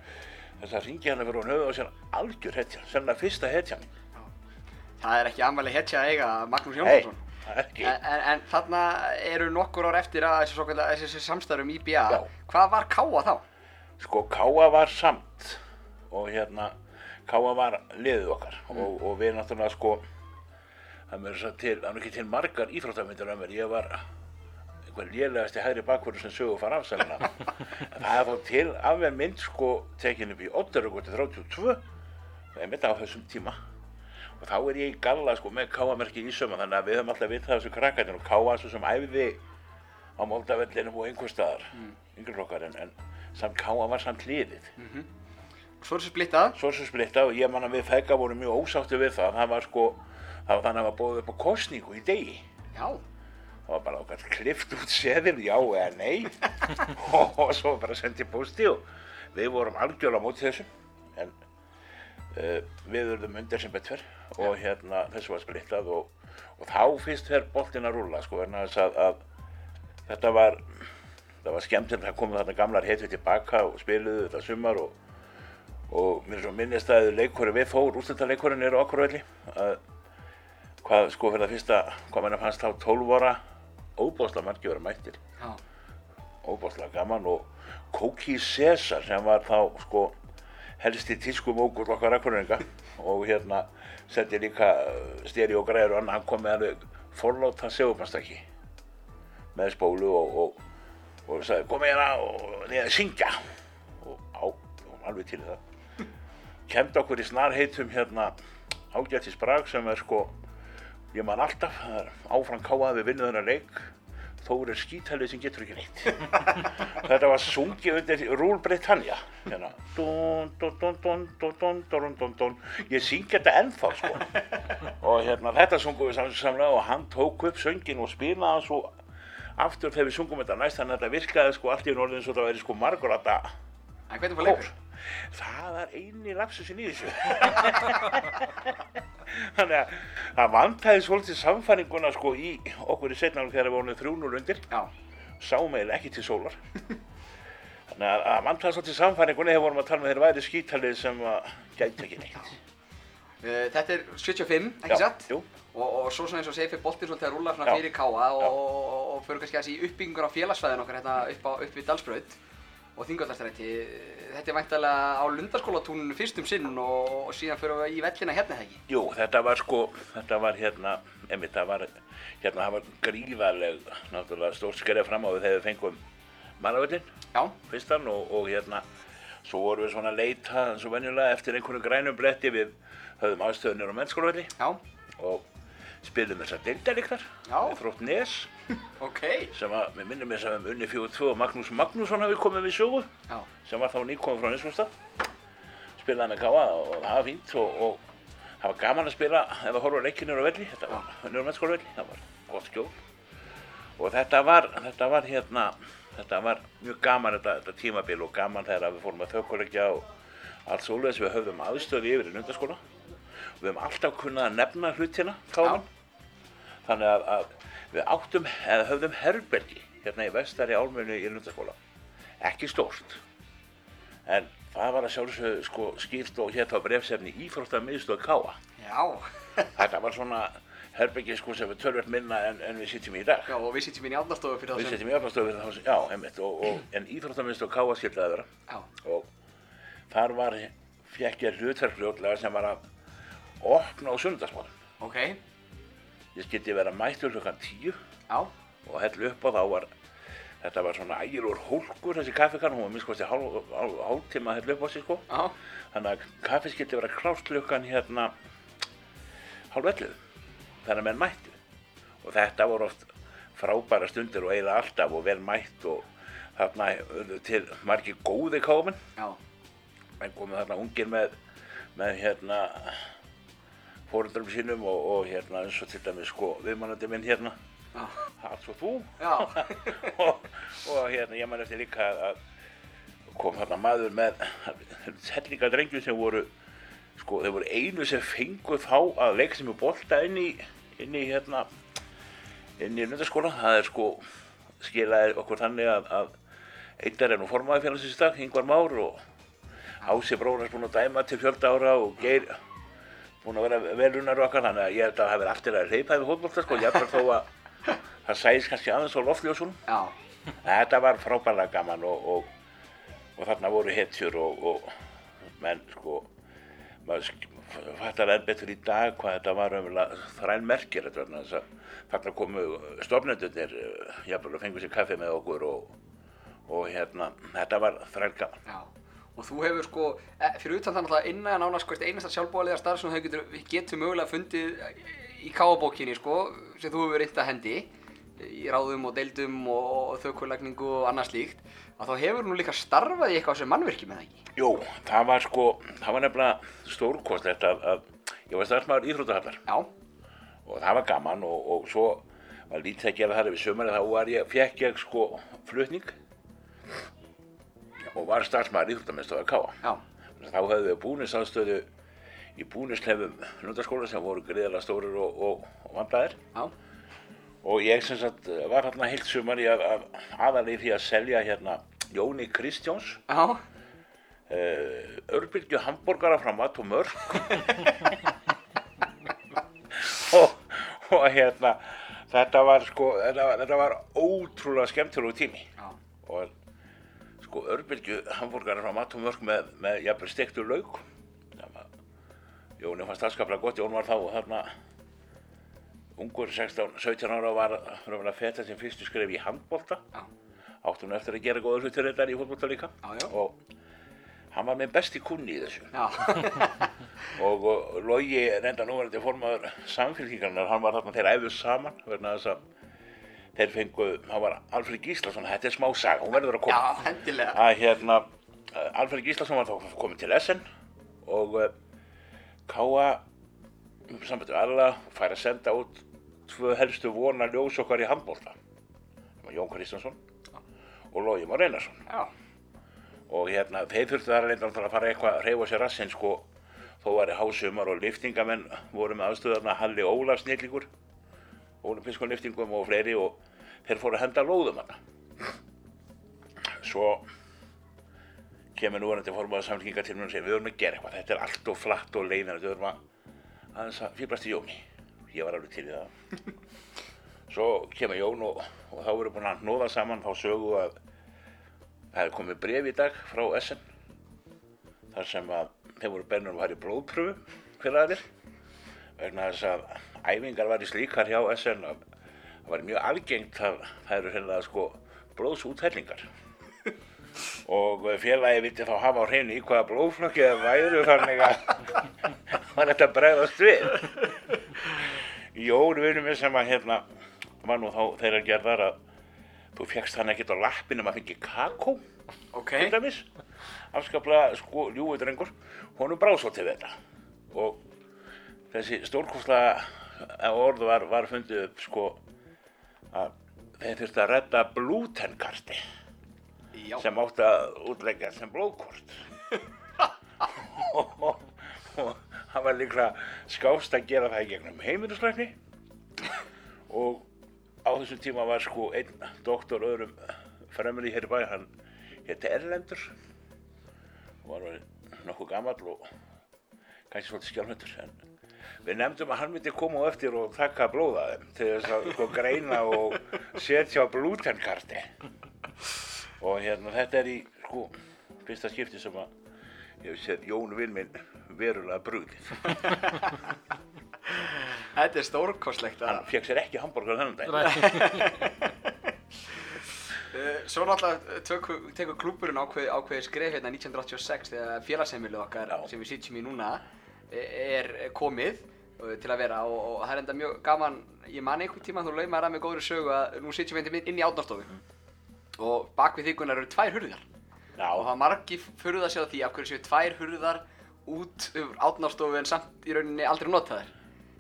C: þess að ringi hann fyrir hún höfuð og sér algjör hetja, sennilega fyrsta hetjan
A: það er ekki anmæli hetja eiga Magnús Jónsson. En, en, en þarna eru nokkur ár eftir að þessi, samstæðum í.
C: Já.
A: Hvað var Káa þá?
C: sko Káa var samt og hérna Káa var liðið okkar og, og við náttúrulega sko það mér þess að til, það er ekki til margar íþróttamyndir af mér, ég var einhver lélegasti hægri bakvörður sem sögu fara afsæluna [laughs] það er þá til af mér mynd sko tekin upp í 832 það er mitt á þessum tíma. Og þá er ég í galla sko með Káa-merki í söma þannig að við höfum alltaf vitað þessu krakkarnir. Og Káa svo sem æfði á Moldavellinum og einhver staðar yngri okkar en, en samt Káa var samt liðið
A: Svo er þessi splittað.
C: svo sem splitta og ég man að við fegga vorum mjög ósáttu við það. Það var sko, það var þannig að það var bóðið upp á kostningu í degi.
A: Já.
C: það var bara okkar klift út seðil já eða nei. [laughs] Og, svo bara sendið posti og við vorum algjörlega móti þessu. En uh, við urðum undir sem betver og hérna þessu var splittað og, og þá fyrst fer boltin að rúlla sko að, að þetta var það var skemmtilegt að koma þarna gamlar hetvi tilbaka og spiluðu þetta sumar og og mér er svo minnist að leikurinn. Við fór, úrslutaleikurinn er á okkur velli að hvað sko fyrir það fyrsta, hvað menna fannst þá 12 ára óbásla margir vera mættir.
A: Já.
C: óbásla gaman. Og Kóki César sem var þá sko helsti tískum ógur okkar akkuringa og hérna setti líka steri og græður og annað, hann kom með alveg forláta segumannstæki með spólu og, og, og sagði kom hérna og niður að syngja. Og á, og alveg til í það kemd okkur í snarheitum hérna ágættis Brag sem er sko ég man alltaf, það er áfram káað við vinnuðuna leik. Þó er skítalið sem getur ekki neitt. [laughs] Þetta var sungið undir Rúl Britannia. Hérna dun, dun, dun, ég syng þetta ennþá sko. og hérna þetta sungum við samlega og hann tók upp söngin og spilnaði svo aftur þegar við sungum þetta næst. Þannig að þetta virkaði sko allt í norðin svo það væri sko margur að það
A: en hvernig var leikur?
C: Það er eini lapsusin í þessu [laughs] þannig að það vantæði svolítið samfæringuna sko í okkur í setnafnum þegar við vorum 3-0 undir sáum eiginlega ekki til sólar [laughs] þannig að það vantæði svolítið samfæringuna þegar vorum að tala með þeirra væri skítalið sem gæti ekki neitt
A: Uh, þetta er 75, ekki satt?
C: jú.
A: Og, og svo svona eins og segir fyrir boltinn svolítið að
C: Já.
A: fyrir Káa og, og, og fyrir kannski að í uppbyggingur á félagsfæðin okkar hérna upp, á, upp við Dalsbraut. Og Þingvallastræti. Þetta er væntalega á lundaskólatúninu fyrst um sinn og, síðan fyrir við í vellina hérna eða ekki?
C: Jú, þetta var sko, þetta var hérna, einmitt, það var, hérna, það var gríðarleg, náttúrulega stórt skerið fram á við þegar við fengum mannavöldin,
A: Já,
C: fyrstan, og, og hérna, svo vorum við svona að leita, eins og venjulega, eftir einhverju grænum bretti, við höfðum aðstöðunir á mennskólavelli
A: já,
C: og spilum þessar deildaríktar,
A: Já.
C: þrótt Nes,
A: ok.
C: sem að, við minnum þess að við unni 4-2 og Magnús Magnússon hafi komið við sögu,
A: Já,
C: sem var þá nýkominn frá Nesvústað spilaði með Káa og það var fínt og, og það var gaman að spila ef að horfa leikið nýra á velli. Þetta var nýra á mennskóla velli, það var gott skjól. Og þetta var, þetta var hérna þetta var mjög gaman þetta, þetta tímabil og gaman þegar við fórum að þaukuleikja og allt svoleiðis. Við höfðum aðstöði yfir í nundaskóla og við höfum alltaf kunnað að nefna hlutina káman þannig að, að við áttum eða höfðum herbergi hérna í vestari álmunu í nundaskóla ekki stórt. En það var að sjálfsögðu sko skýrt og hér þá brefsefni ífrótta miðstöð Káa
A: já, [laughs]
C: þetta var svona herbergi sko sem við tölvert minna en, en við sitjum í dag.
A: Já og við sitjum inn í átnastofu fyrir
C: við
A: það sem...
C: sitjum í afnastöðu við þá sem, já, einmitt og, og, en ífrótta miðstöð Káa skildi að vera
A: Já,
C: og þar var fekk ég hlutverkljótlega sem var að opna á sunnudagsmálum
A: ok,
C: ég skildi vera mættur klukkan tíu.
A: Já,
C: og hellu upp á þá var þetta var svona ægilur hólkur þessi kaffikann, hún var minnst hálf, hálf, hálftíma að hellu upp á sig sko.
A: Já,
C: þannig að kaffi skildi vera klárt klukkan hérna hálf ellu þannig að menn mættu. Og þetta voru oft frábæra stundir og eiginlega alltaf og vel mætt og þarna til margir góði kámen
A: já,
C: menn komið þarna ungir með með hérna fórundrum sínum og, og hérna eins og til dæmis sko viðmannandi minn hérna.
A: Já,
C: það svo þú. [laughs] Og, og hérna ég man eftir líka að- kom þarna maður með hellinga drengjum sem voru sko þeir voru einu sem fengu þá að leika sem er bolta inn í inn í hérna inn í nöndaskóla það er sko skilaði okkur þannig að, að einar er nú formaði félagsins í dag Ingvar Már og Ási Brónars búinn að dæma til fjölda ára og Geir búinn að vera velunar okkar þannig að ég held að það hafi verið til að hleypa við fótbolta sko jafnvel þó að það sæðist kannski aðeins á loftljósunum Þetta var frábærlega gaman og, og, og þarna voru hetjur og, og menn sko, maður fattar enn betur í dag hvað þetta var umlega þræn merkir þetta vegna þess að þarna komu stofnendunir, jafnvel að fengu sér kaffi með okkur og, og hérna, þetta var þræn gaman.
A: já. Og þú hefur sko, e, fyrir utan þannig að innan nánast sko, einasta sjálfbóðlega starf sem getur, getur mögulega fundið í káabókinni sko, sem þú hefur reynt að hendi í ráðum og deildum og þaukulagningu og annað slíkt, að þá hefur nú líka starfað í eitthvað sem mannverki með það ekki.
C: Jú, það var sko, það var nefnilega stórkostlegt að, að ég var starfsmæður íþróttahallar.
A: Já,
C: og það var gaman og, og svo var lítið að gera það við sömur þá var ég, fekk ég sko flutning og var starfsmæður íþróttamiðstofa Káa.
A: já,
C: Þá höfðu við búnisaðstöðu í búnislefum lundaskóla sem voru greiðarlega stórir og, og, og vandaðir.
A: Já,
C: og ég sem sagt var hérna heilt sumar í að, að aðalegi því að selja hérna Jóni Kristjáns.
A: Já,
C: uh, örbylgju hambúrgara frá Mat og Mörk. [laughs] Og, og hérna þetta var sko þetta var, þetta var ótrúlega skemmtilegu tími.
A: Já,
C: og sko örbylgju hambúrgara frá Mat og Mörk með, með jafnvel stektu lauk. Það var- Jóni fannst afskaplega gott Jón var þá þarna ungur 16-17 ára og var raunverulega feta sem fyrstu skref í handbolta.
A: Já,
C: áttum eftir að gera góða hlutir þetta í fótbolta líka.
A: Já, já.
C: og hann var með besti kunni í þessu. [laughs] Og, og Logi reynda núverandi formaður samfélkingarnar, hann var þarna þeir æfðu saman vegna þess að þeir fengu, hann var Alfred Gíslason þetta er smá saga, hún verður að koma.
A: Já, hendilega.
C: að hérna uh, Alfred Gíslason var þá komið til Essen og uh, Káa sambandi við alla fær að senda út tvö helstu vona ljós okkar í handbólta Jón Kristjánsson og Logi Már Einarsson. Og hérna þeir þurftu þar reynda að fara eitthvað að reyfa sér rassinn sko. Þó var í hásumar og liftingamenn voru með aðstöðarna Halli Ólaf snillíkur ólimpískum liftingum og fleiri og þeir fóru að henda lóðum hana svo kemur núverandi formaður samlinga til mér og segir við höfum að gera eitthvað, þetta er allt og flatt og leiðan við höfum að aðeins að fýblast í Jóni. Ég var alveg til í það. [laughs] Svo kemur Jón og, og þá voru búin að hnóða saman þá sögu að Það hefði komið bref í dag frá SN þar sem að þeir voru bennur að fara í blóðpröfu fyrir aðrir vegna þess að æfingar var í slíkar hjá SN að það var mjög algengt að það eru hérna sko blóðsúthellingar. Og félagi vildi þá hafa á hreinu í hvaða blóðflokki það væru þannig að [laughs] var þetta bregðast við. Jón vinnum við sem að hérna var nú þá þeirra gerðar að þú fegst hann ekkert á lappinum að fengi kakó
A: Ok.
C: til dæmis. Afskaplega sko ljúið drengur. Honum brá svo til þetta. Og þessi stórkostlega orð var, var fundið upp sko að þeir þurfti að redda blútenkarti sem átti að útleggja sem blóðkort. [laughs] Og, það var líklega skást að gera það í gegnum heimilislækni. Og á þessum tíma var sko einn doktor öðrum fremur í hér í bæ hann hétti Erlendur. Og var nokkuð gamall og kannski svolítið skjálfnöndur en við nefndum að hann myndi koma á eftir og taka blóða þeim til þess að sko, greina og setja á blútenkarti og hérna þetta er í sko fyrsta skipti sem að ég hef séð Jón Vinn minn verulega brúðið [laughs]
A: Þetta er stórkostlegt
C: hann
A: að...
C: fekk sér ekki hambúrgar þennan dag
A: Uh, [laughs] Svo náttúrulega tekur, tekur klúburinn ákveð, ákveði skref hérna 1986 þegar félagsheimilið okkar
C: Já.
A: sem við sitjum í núna e- er komið til að vera og, og það er enda mjög gaman, ég man einhvern tíma þú laumaði að með góðri sögu að nú sitjum við inn í átnarstofu. Og bak við þykunar eru tvær hurðar.
C: Já,
A: og það margi furða sér á því af hverju séu tvær hurðar út um átnarstofu en samt í rauninni aldrei notaðar.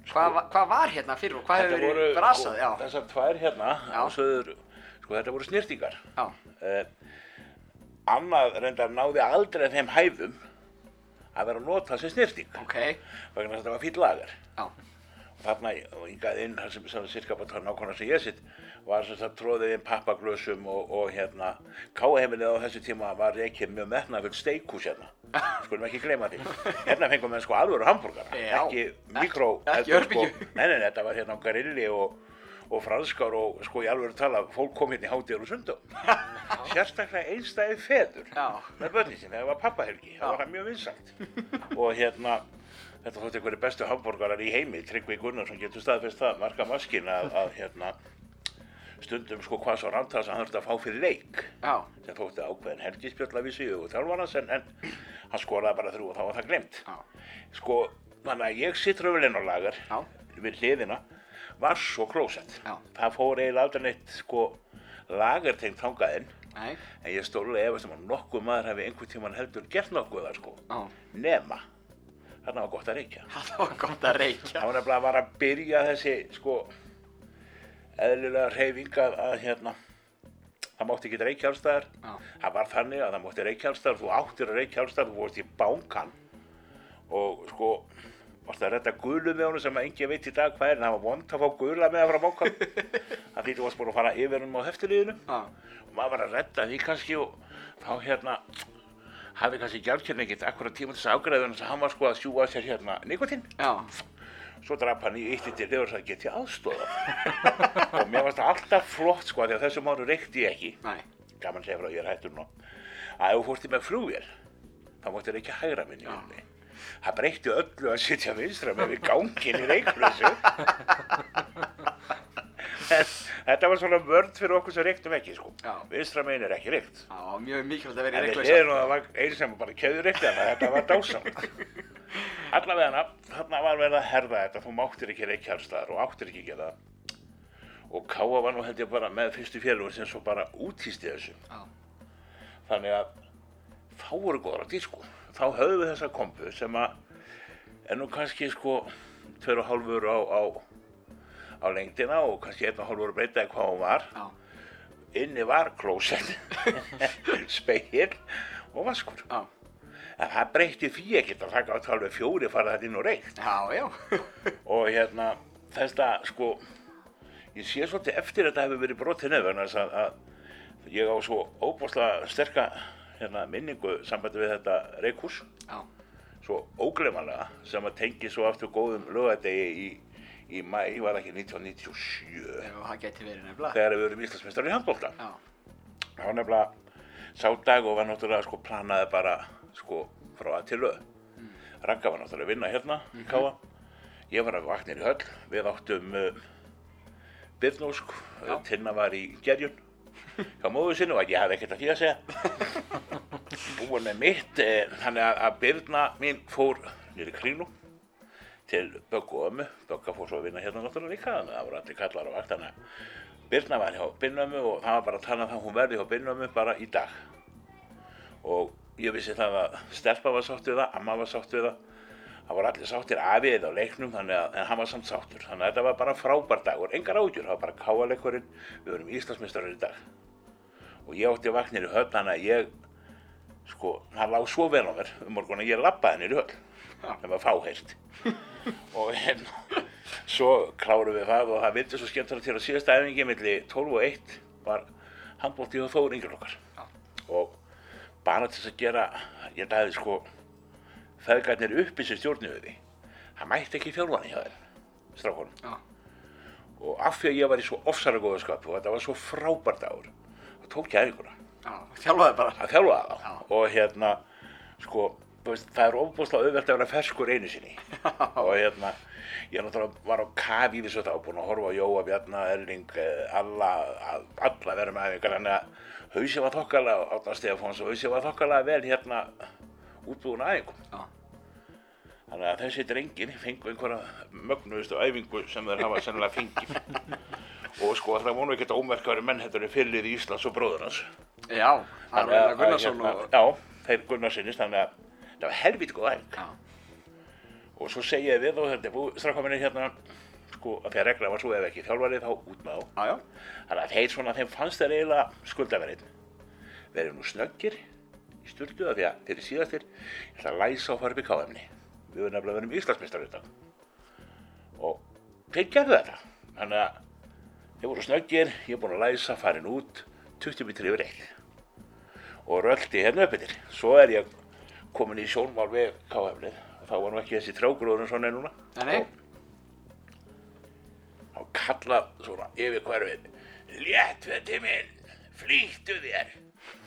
A: Hvað, va- hvað var hérna fyrir og hvað hefur verið brasað?
C: sko, þessar tvær hérna söður, sko þetta voru snirtingar
A: já,
C: uh, annað reyndar náði aldrei þeim hæfum að vera að nota sem snirting
A: ok,
C: vegna þess að þetta var fýll lagar
A: já,
C: og þarna hingað inn þar sem, bara nákvæmlega sem ég sitt var sem sagt tróðið inn pappaglösum og, og hérna káheimilið á þessu tíma var ekki mjög metnafull steikhús hérna. [laughs] Skulum ekki gleyma því. Hérna fengum við sko alvöru hambúrgara ekki mikró
A: Ekki-
C: heldur, sko, þetta var hérna á grilli og, og franskar og sko í alvöru tala fólk kom hérna í hátíður og sundum. Sérstaklega einstæði feður
A: já,
C: með börnin sín, það var pappahelgi, það var það mjög vinsalt og hérna þetta þótti einhverju bestu hambúrgarar í heimi Tryggvi Gunnarsson getur staðfest það marga maskin að, að hérna stundum sko hvað svo rámt það sem hann þurfti að fá fyrir leik. Sem þótti ákveðin helgispjöll af vísi og þjálfarnas en, en hann skoraði bara þrjú og þá var það glemt sko, þannig að ég sitt röfulinn á lagar
A: Já.
C: við hliðina var svo klósett það fór eiginlega aldrei neitt sko lagartengt þangaðinn
A: nei,
C: En ég stólulega efast um að nokkuð maður hefði einhvern tíman heldur gert nokkuð það sko.
A: já,
C: Nema, þarna var gott að reykja. [laughs]
A: það var gott að reykja.
C: Það var nefnilega var að byrja þessi sko eðlilega reyfing að, hérna, það mátti ekki reykja allstaðar. Það var þannig að það mátti reykja allstaðar, þú áttir að reykja allstaðar, þú vorst í bánkan og sko varst að redda gulu með honum sem að engin veit í dag hvað er? En það var vond að fá gula með frá bánkan. það þú varst búin að fara yfir um á heftilíðinu
A: Já,
C: og maður var að redda því kannski og þá hérna hafði kannski gjaldkjörn ekkert akkurat tíma þess að ágræða þess að hann var sko að sjúga að sér hérna nikotinn svo draf hann í eitt til liður og sagði get ég aðstóða [laughs] og mér varst alltaf flott sko því að þessum áru reykti ég ekki.
A: Nei,
C: gaman segja frá ég er hættur nú. Að ef þú fórst í með flugvél þá mátti reykja hægra minni. Það breytti öllu að sitja vinstra með við gangin í reyklusu [laughs] en þetta var svona vörd fyrir okkur sem reyktum ekki sko
A: Já.
C: vinstra megin er ekki reykt
A: já, mjög mikilvægt að vera í
C: En hliðin og það var einn sem bara keður eitt en þetta var dásamt. [laughs] Allavega þarna var verið að herða þetta, þú máttir ekki reykja alls staðar og áttir ekki gera það. Og Káa var nú held ég bara með fyrstu félugur sem svo bara útýsti þessu.
A: Já,
C: Þannig að þá voru góðar að dísku. Þá höfðum við þessa kompu sem að er nú kannski sko tveir og hálfur á, á, á lengdina og kannski einn og hálfur breytaði hvað hún var
A: já,
C: inni var klósett, [laughs] speil og vaskur.
A: já,
C: En það breytti því ekkert að það gátt alveg fjóri farið þetta inn og reykt.
A: já, já, [laughs]
C: Og hérna, þetta sko, ég sé svolítið eftir að þetta hefur verið brotið nefn að, að ég á svo óbúslega sterka hérna, minningu sambandi við þetta reykhús,
A: já,
C: svo óglemanlega sem að tengi svo aftur góðum lögadegi í, í mæ, var ekki 1997,
A: já, það geti verið nefnilega.
C: þegar við erum Íslandsmeistar í handbólta. Var nefnilega sá dag og var náttúrulega sko planaði bara sko frá að til löð. Ragga var náttúrulega að vinna hérna í Káa. Ég var að vaknir í höll, við áttum Byrnósk, uh,
A: Já.
C: Tinna var í gerjun hjá móðu sinni og ég hafði ekkert að því að segja. [laughs] Búin með mitt, eh, þannig að, að Byrna mín fór nýri krínu til Böggu og ömmu. Bögga fór svo að vinna hérna náttúrulega líka, þannig að það voru allir kallar á vakt, þannig að Birna var hjá Binnömmu og það var bara að tala um það að hún verði hjá Binnömmu bara í dag. Og ég vissi það að Stelpa var sátt við það, Amma var sátt við það, það voru allir sáttir afið á leiknum, að, en hann var samt sáttur. Þannig að þetta var bara frábær dagur, engar ágjur, það var bara káaleikurinn, við vorum Íslandsmeistarar í dag. Og ég átti vaknir í höll, þannig að ég, sko, það lág svo vel á mér um morgun að ég lappaði henni í höll. Það var fáheirt. [laughs] og hérna, svo klárum við það og það vildi svo skemmtilega til að síðasta æfingi milli 12 og 1 var handbólti og þóður yngir okkar. Og bara til þess að gera, ég dæði sko, feðgarnir uppi sem stjórnuðu því. Það mætti ekki fjálfani hjá þeim, strákunum.
A: Já.
C: Og af því að ég var í svo ofsara góða skap og þetta var svo frábært ár, þá tók ég
A: Já, þjálfaði bara.
C: að þjálfa það
A: Já.
C: og hérna sko það er ofbúslega auðvelt að vera ferskur einu sinni og hérna ég náttúrulega var á kafi við svo og búinn að horfa á Jóa, Bjarna, Erling eh, alla, alla vera með æfingar þannig að hausi var þokkalega Átna Stefáns og hausi var þokkalega vel hérna útbúin
A: Já.
C: þannig að þessi drengir fengu einhverja mögnuðustu æfingu sem þeir hafa sennilega fengið [laughs] og sko það voru ekkert ómerkari menn þetta er fyrirlið Íslands og bróður hans
A: Já, það
C: að-
A: Ragnar Gunnarsson
C: að,
A: og...
C: hérna, Já, þeir Gunnarsinnist, þannig að það var helvít góð.
A: Já.
C: Og svo segi ég við og þetta er búið strafkaminni hérna, sko, að því að regla var svo ef ekki þjálfarið þá út með á. Þannig að þeir svona, þeim fannst þeir eiginlega skuldaverið. Verið nú snöggir í stultu af því að þeir síðastir, ég ætla að læsa upp í KM-ni. Við verðum nefnilega verið Íslandsmeistar þetta. Og þeir. Þannig voru snöggir, ég er búinn að læsa, farin út, 20 mitri yfir eitt. Og röldi hérna upp yfir. Svo er ég komin í sjónmál við KM-nið. Þá var nú ekki þessi trjágróður svona er núna. Og þá kallað svona yfir hverfið Léttvetti minn, flýttu þér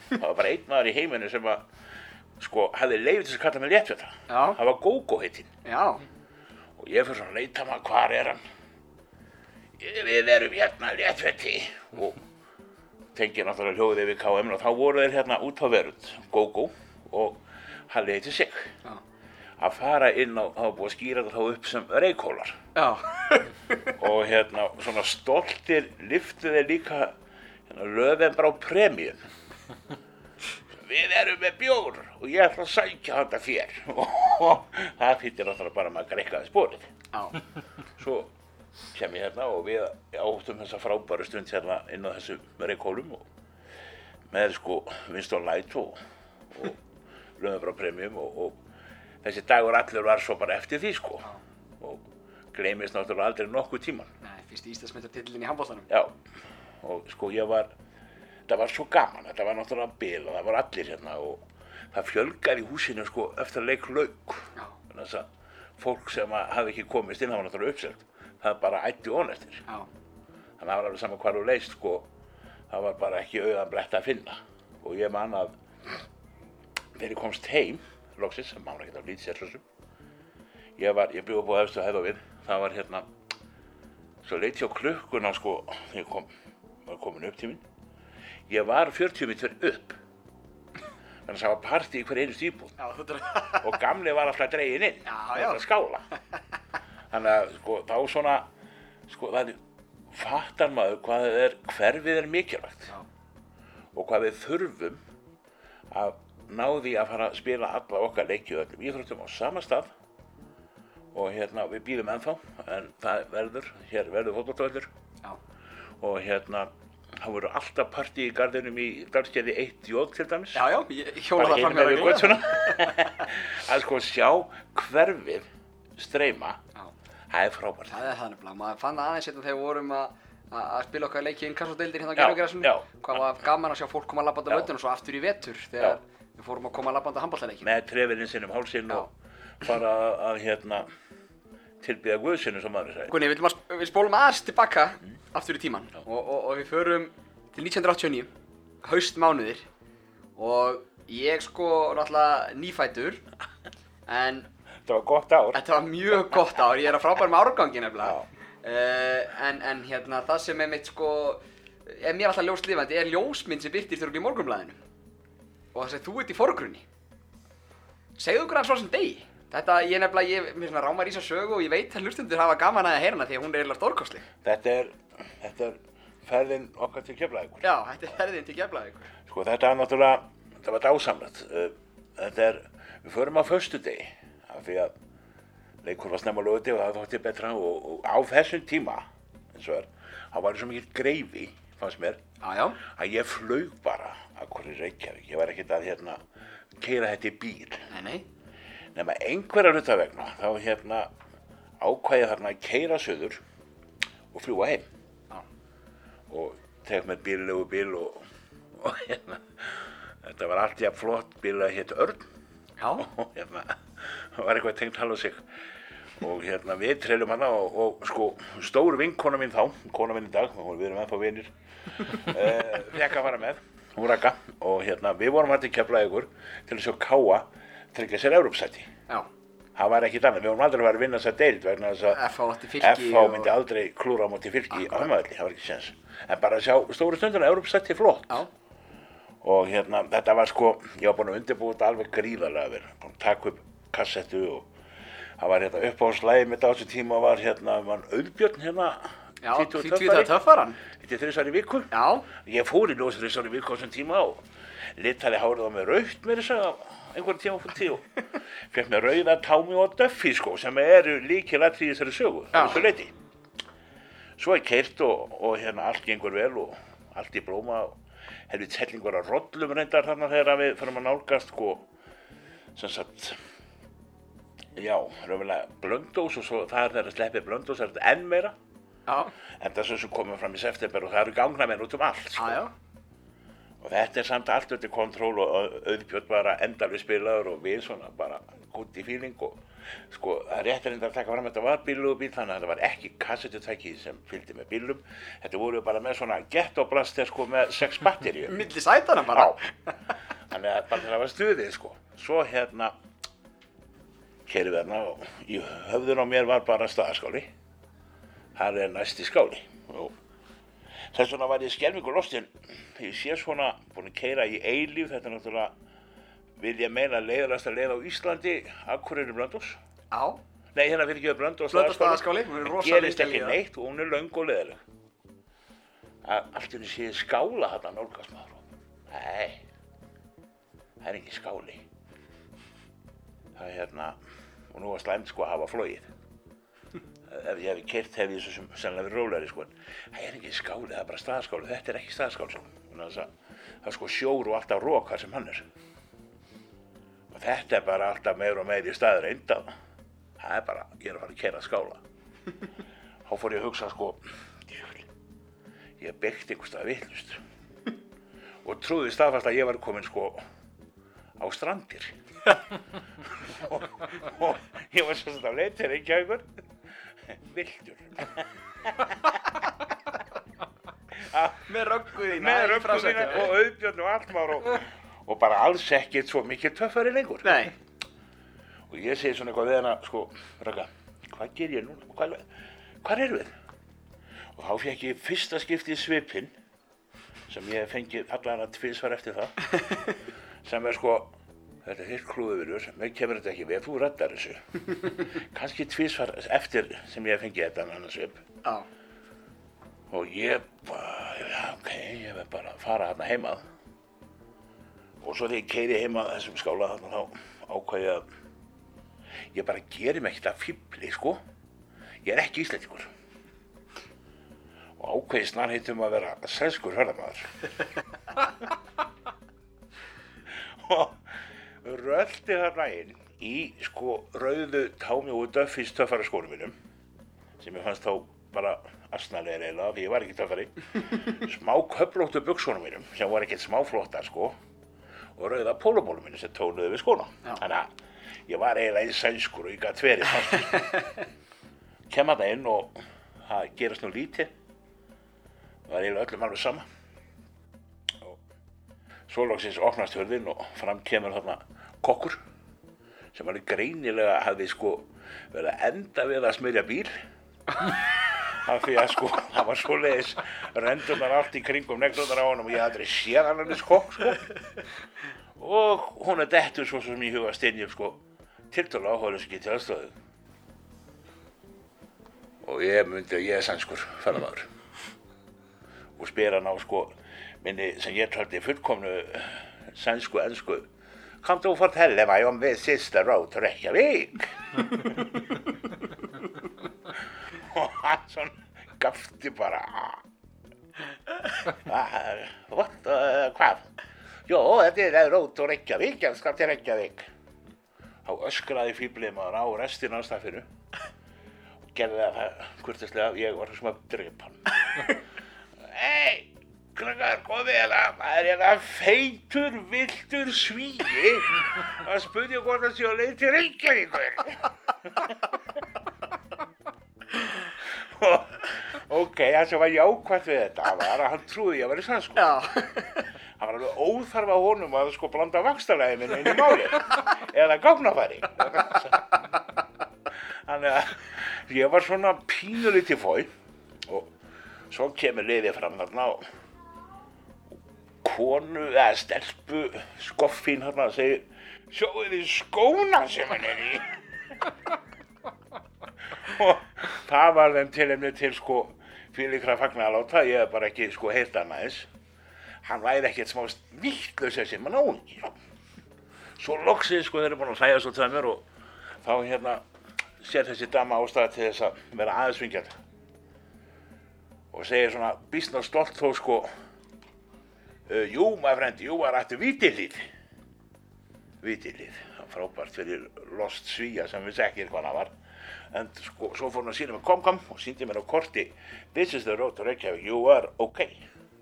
C: Það var bara einn maður í heiminu sem að sko, hefði leifið til að kalla mig léttvetta
A: Já.
C: Það var Gógó heitinn
A: Já.
C: og ég fyrir svona að leita maður hvar er hann Við erum hérna léttvetti og tengi náttúrulega hljóðið við KM og þá voru þeir hérna út á verund Gógó og Halli heiti sig.
A: Já.
C: að fara inn á, þá búið að skýra þetta þá upp sem reykólar [laughs] og hérna svona stoltir liftu þeir líka hérna, löfum bara á premjum við erum með bjór og ég ætla að sækja þetta fér [laughs] og það fyrir náttúrulega bara að maður greikkaði spórið
A: Já.
C: svo kem ég hérna og við áttum þessa frábæru stund hérna inn á þessu reykólum og með sko Winston Light og, og á premjum og, og þessi dagur allur var svo bara eftir því sko og gleymist náttúrulega aldrei nokkuð tíman
A: Nei, fyrst Íslandsmeistartitillinn í handbóltanum.
C: Já, og sko ég var, það var svo gaman, þetta var náttúrulega bil og það var allir hérna og það fjölgar í húsinu sko eftir leik lauk.
A: Já.
C: Þannig að fólk sem hafi ekki komist inn, það var náttúrulega uppselt, það bara ætti ón eftir.
A: Já.
C: Þannig að það var alveg saman hvar þú leist sko, það var bara ekki auðan brett að finna. Og ég man að þegar ég komst heim, loksins, sem mána ekki að lítið sér sem, ég var, ég bjóð búið eftir að hefða við, það var hérna, svo leit ég á klukkuna sko, þegar ég kom, var komin upp tíminn, ég var 40 mitur upp, þannig að það var partí í hver einu stýbúð
A: Já, þú er
C: og gamli var alltaf dregin inn
A: Já,
C: og
A: já.
C: alltaf skála [laughs] þannig að sko þá svona sko það er fattar maður hvað það er hverfið er mikilvægt
A: Já.
C: og hvað við þurfum að ná því að fara að spila alla okkar leiki og öllum íþróttum á sama stað og hérna við býðum ennþá en það verður, hér verður fótbollvöldur
A: Já.
C: og hérna það voru alltaf partí í gardinum í Dalskeiði 1 jóð til dæmis
A: Já, já, ég hjóla það fram
C: með göttuna að sko sjá hverfið streyma. Það er frábært.
A: Það er það nefnilega, maður fann það aðeins hérna þegar við vorum að spila okkar leiki inn kassodeildir hérna á
C: Já,
A: Gerðugrassinu
C: já.
A: hvað var gaman að sjá fólk koma að labbanda
C: Já.
A: völdun og svo aftur í vetur þegar við fórum að koma að labbanda handballaleiki
C: með trefilinn sinn um hálsinn og fara að, hérna tilbyða guðsinu sem maður sagði
A: Gunni, við, við spólum aðeins tilbaka
C: Mm.
A: aftur í tíman og, og, og við förum til 1989 haustmánuðir. Og ég sko náttúrulega nýfættur en
C: Þetta var gott ár.
A: þetta var mjög gott ár, ég er að frábærum árgangi nefnilega. Uh, en, en hérna það sem er mitt sko er mér alltaf ljóst lifandi er ljósmynd sem byrtist þér í morgunblæðinu og það sem þú ert í forgrunni. Segðu okkur hans frá þessum degi. Þetta, ég nefnilega, ég mér svona rámar í þessa sögu og ég veit að hlustundur hafa gaman að hana því að hún er eiginlega stórkostleg.
C: Þetta er, þetta er ferðin okkar til keflaðið.
A: já, þetta er ferðin til geflaði ykkur
C: Sko þetta er náttúrulega, þetta var dásamlegt. Uh, Þetta er, við förum á föstu degi, af því að leikur var snemma lögði og það þótti betra og, og á þessum tíma, eins og er, það var svo mikið greifi, fannst mér,
A: já, já,
C: að ég flaug bara að hverju Reykjavík. Ég var ekkert að hérna keira þetta í bíl.
A: nei, nei
C: Nefna einhverja hluta vegna, þá hérna ákvæði þarna að keira söður og fljúa heim.
A: Já.
C: Og tek með bíllegu bíl og, og hérna, þetta var allt jafn flott bíl að hétt Örn [laughs] og hérna, var eitthvað tengt hal á sig. Og hérna við treylum hana og, og sko stór vinkona mín þá, kona mín í dag, við erum ennþá vinir, [laughs] uh, fekk að fara með, hún rakka og hérna við vorum hægt að kefla ykkur til að sjá káa tryggja sér Európsæti. Það var ekkit annað, við vorum aldrei að vera að vinna þess að deild vegna þess að FH myndi aldrei klúra á móti í
A: Akkurat.
C: ámæðli, það var ekki sens. En bara að sjá stóru stunduna, Európsæti flott.
A: já,
C: Og hérna, þetta var sko, ég var búinn að undirbúa þetta alveg gríðarlega að taka upp kassettu og það var hérna upp á slæði mitt á þessu tíma var hérna, var auðbjörn hérna,
A: já, því það töffaran
C: Þetta er þrjusar í viku.
A: já,
C: Ég fór í ljós þrjusar í viku á þessum tíma og litaði hárið á mig raukt með þess að einhvern tíma fór tíu. Fekk mér rauða támi og döffi sko sem eru líkilætt í þessari sögu.
A: Já.
C: þessu leyti. Svo er keirt og, og hérna allt gengur vel og allt í blóma og helvið tellingur að rollum reyndar þarna þegar við fyrir að nálgast sko sem sagt já, raunverulega blöndós og svo það er þegar sleppið blöndós er þetta enn meira.
A: Já,
C: en það er svo sem komum fram í september og það eru gangnamenn út um allt sko.
A: já,
C: og þetta er samt allt undir kontról og au- auðbjörn bara endalvi spilaður og við svona bara gutt í fíling og sko það er rétt að reynda að taka fram að þetta var bílu og bíl þannig að þetta var ekki kassetutæki sem fylgdi með bílum þetta voru bara með svona gettoblaster sko með sex batteríu
A: milli sætana bara.
C: Já, þannig að bara það var stuðið sko. Svo hérna kerið við hérna og í höfðun á mér var bara staðaskáli. Það er næsti skáli. Og þess vegna var ég skelfingur lostinn. Ég sé svona búin að keira í eilíf, þetta er náttúrulega vil ég meina leiðarast að leiða á Íslandi, Akureyri Blöndós.
A: já,
C: Nei, hérna fyrir ekki að Blöndós
A: hún rosa
C: gerist ekki
A: það.
C: neitt og hún er löng og leðileg. Allt í henni sé skála þarna nálgast maður. Nei, það er ekki skáli. Það er hérna, og nú var slæmt sko að hafa flóið. Ef ég hefði kert hefði ég svo sem sennilega verið rólegri sko. Það er ekki skáli, það er bara staðaskáli. Þetta er ekki staðaskáli sko. Það er sko sjór og alltaf rók þar sem hann er. Og þetta er bara alltaf meir og meir í staður eindan. Það er bara, ég er að fara að kera skála. Þá fór ég að hugsa sko, ég byggt einhvers stað vittlust. Og trúði staðfast að ég var komin sko á strandir. Og, og ég var svo leita þér ekki að ykkur. Vildur.
A: með rögguðina í
C: og auðbjörn og allt maður og, og bara alls ekkert svo mikið töffari lengur.
A: nei,
C: Og ég segi svona eitthvað við hana, sko, Raka, hvað ger ég núna? Hvað, hvað er við? Og þá fekk ég fyrsta skipti svipinn, sem ég hef fengið allan að tvísvar eftir það, sem er sko, þetta er hitt klúðuvirur, mér kemur þetta ekki við, þú reddar þessu. [laughs] Kanski tvísvar eftir sem ég hef fengið þetta annan svip.
A: já,
C: Og ég bara, já, ok, ég verð bara að fara þarna heimað. Og svo þegar ég keiri heimað þessum skála þarna þá ákvað ég að ég bara gerir mig ekkert að fýbli, sko. Ég er ekki íslendingur. Og ákveði snar heitum að vera sænskur hörðamaður. [laughs] [laughs] og röldi þarna inn í, sko, rauðu támi og döffis töffara skónum mínum sem ég fannst þá bara asnalegir eiginlega því ég var ekki töffari. [laughs] Smá köflóttu buksunum mínum sem var ekkert smáflottar sko og rauða pólumólum mínum sem tónuðu við skóna. Þannig að ég var eiginlega eins sænskur og ég gæti verið fannst mér, sko. [laughs] kem að það inn og það gerast nú lítið. Það var eiginlega öllum alveg sama. Og svo loksins opnast hörðin og fram kemur þarna kokkur sem alveg greinilega hafði sko verið að enda við að smyrja bíl. [laughs] Af því að sko það var svoleiðis rendunar allt í kringum neglundar á honum og ég hafði aldrei séð hann hann kokk sko. Og hún er dettur svo sem ég huga steinjum sko tiltölu áhugaðlis ekki til aðstöðu og ég myndi að ég er sannskur ferðamaður. Og spyr hann á sko minni sem ég taldi fullkomnu sannsku ennsku Kan du fortelle meg om det siste road to Reykjavik? og hann sånn gafti bara. "Ah, What, uh, hvað? Jó, þetta er road to Reykjavík, ég skal til Reykjavík Þá öskraði fýblið maður á restina af staffinu og gerði það kurtislega ég var sem að drepa hann [laughs] Hei, krakkar, komið hérna, það er hérna feitur, viltur svíi. Að spurja hvort það sé á leið til Reykjavíkur. Ok, það sem var jákvæmt við þetta. Var að hann trúði að vera sann
A: Já.
C: hann var alveg óþarf á honum að sko blanda vakstarlæði minni inn í máli eða gáfnafæri þannig að ég var svona pínulítið fói og svo kemur liðið fram þarna og konu eða stelpu skoffín þarna og segir sjóðu þið skóna sem hann er í? [laughs] Og það var þeim tilefni til sko fylgikra fagnaláta ég hef bara ekki sko heyrt hann aðeins hann væri ekkert smá vittlaus þessi mann áhengi svo loksið sko þeir eru búin að hlæja svo mér og þá hérna sér þessi dama ástæða til þess að vera aðeins vingjand og segir svona bísna stolt þó sko uh, jú maður frendi, jú var ættu vitillið vitillið, það var frábært fyrir lost svíja sem við sekir hvað hann var. En sko, svo fór hann að sína mig kom kom og síndi mér á korti this is the road to Reykjavík, you are okay.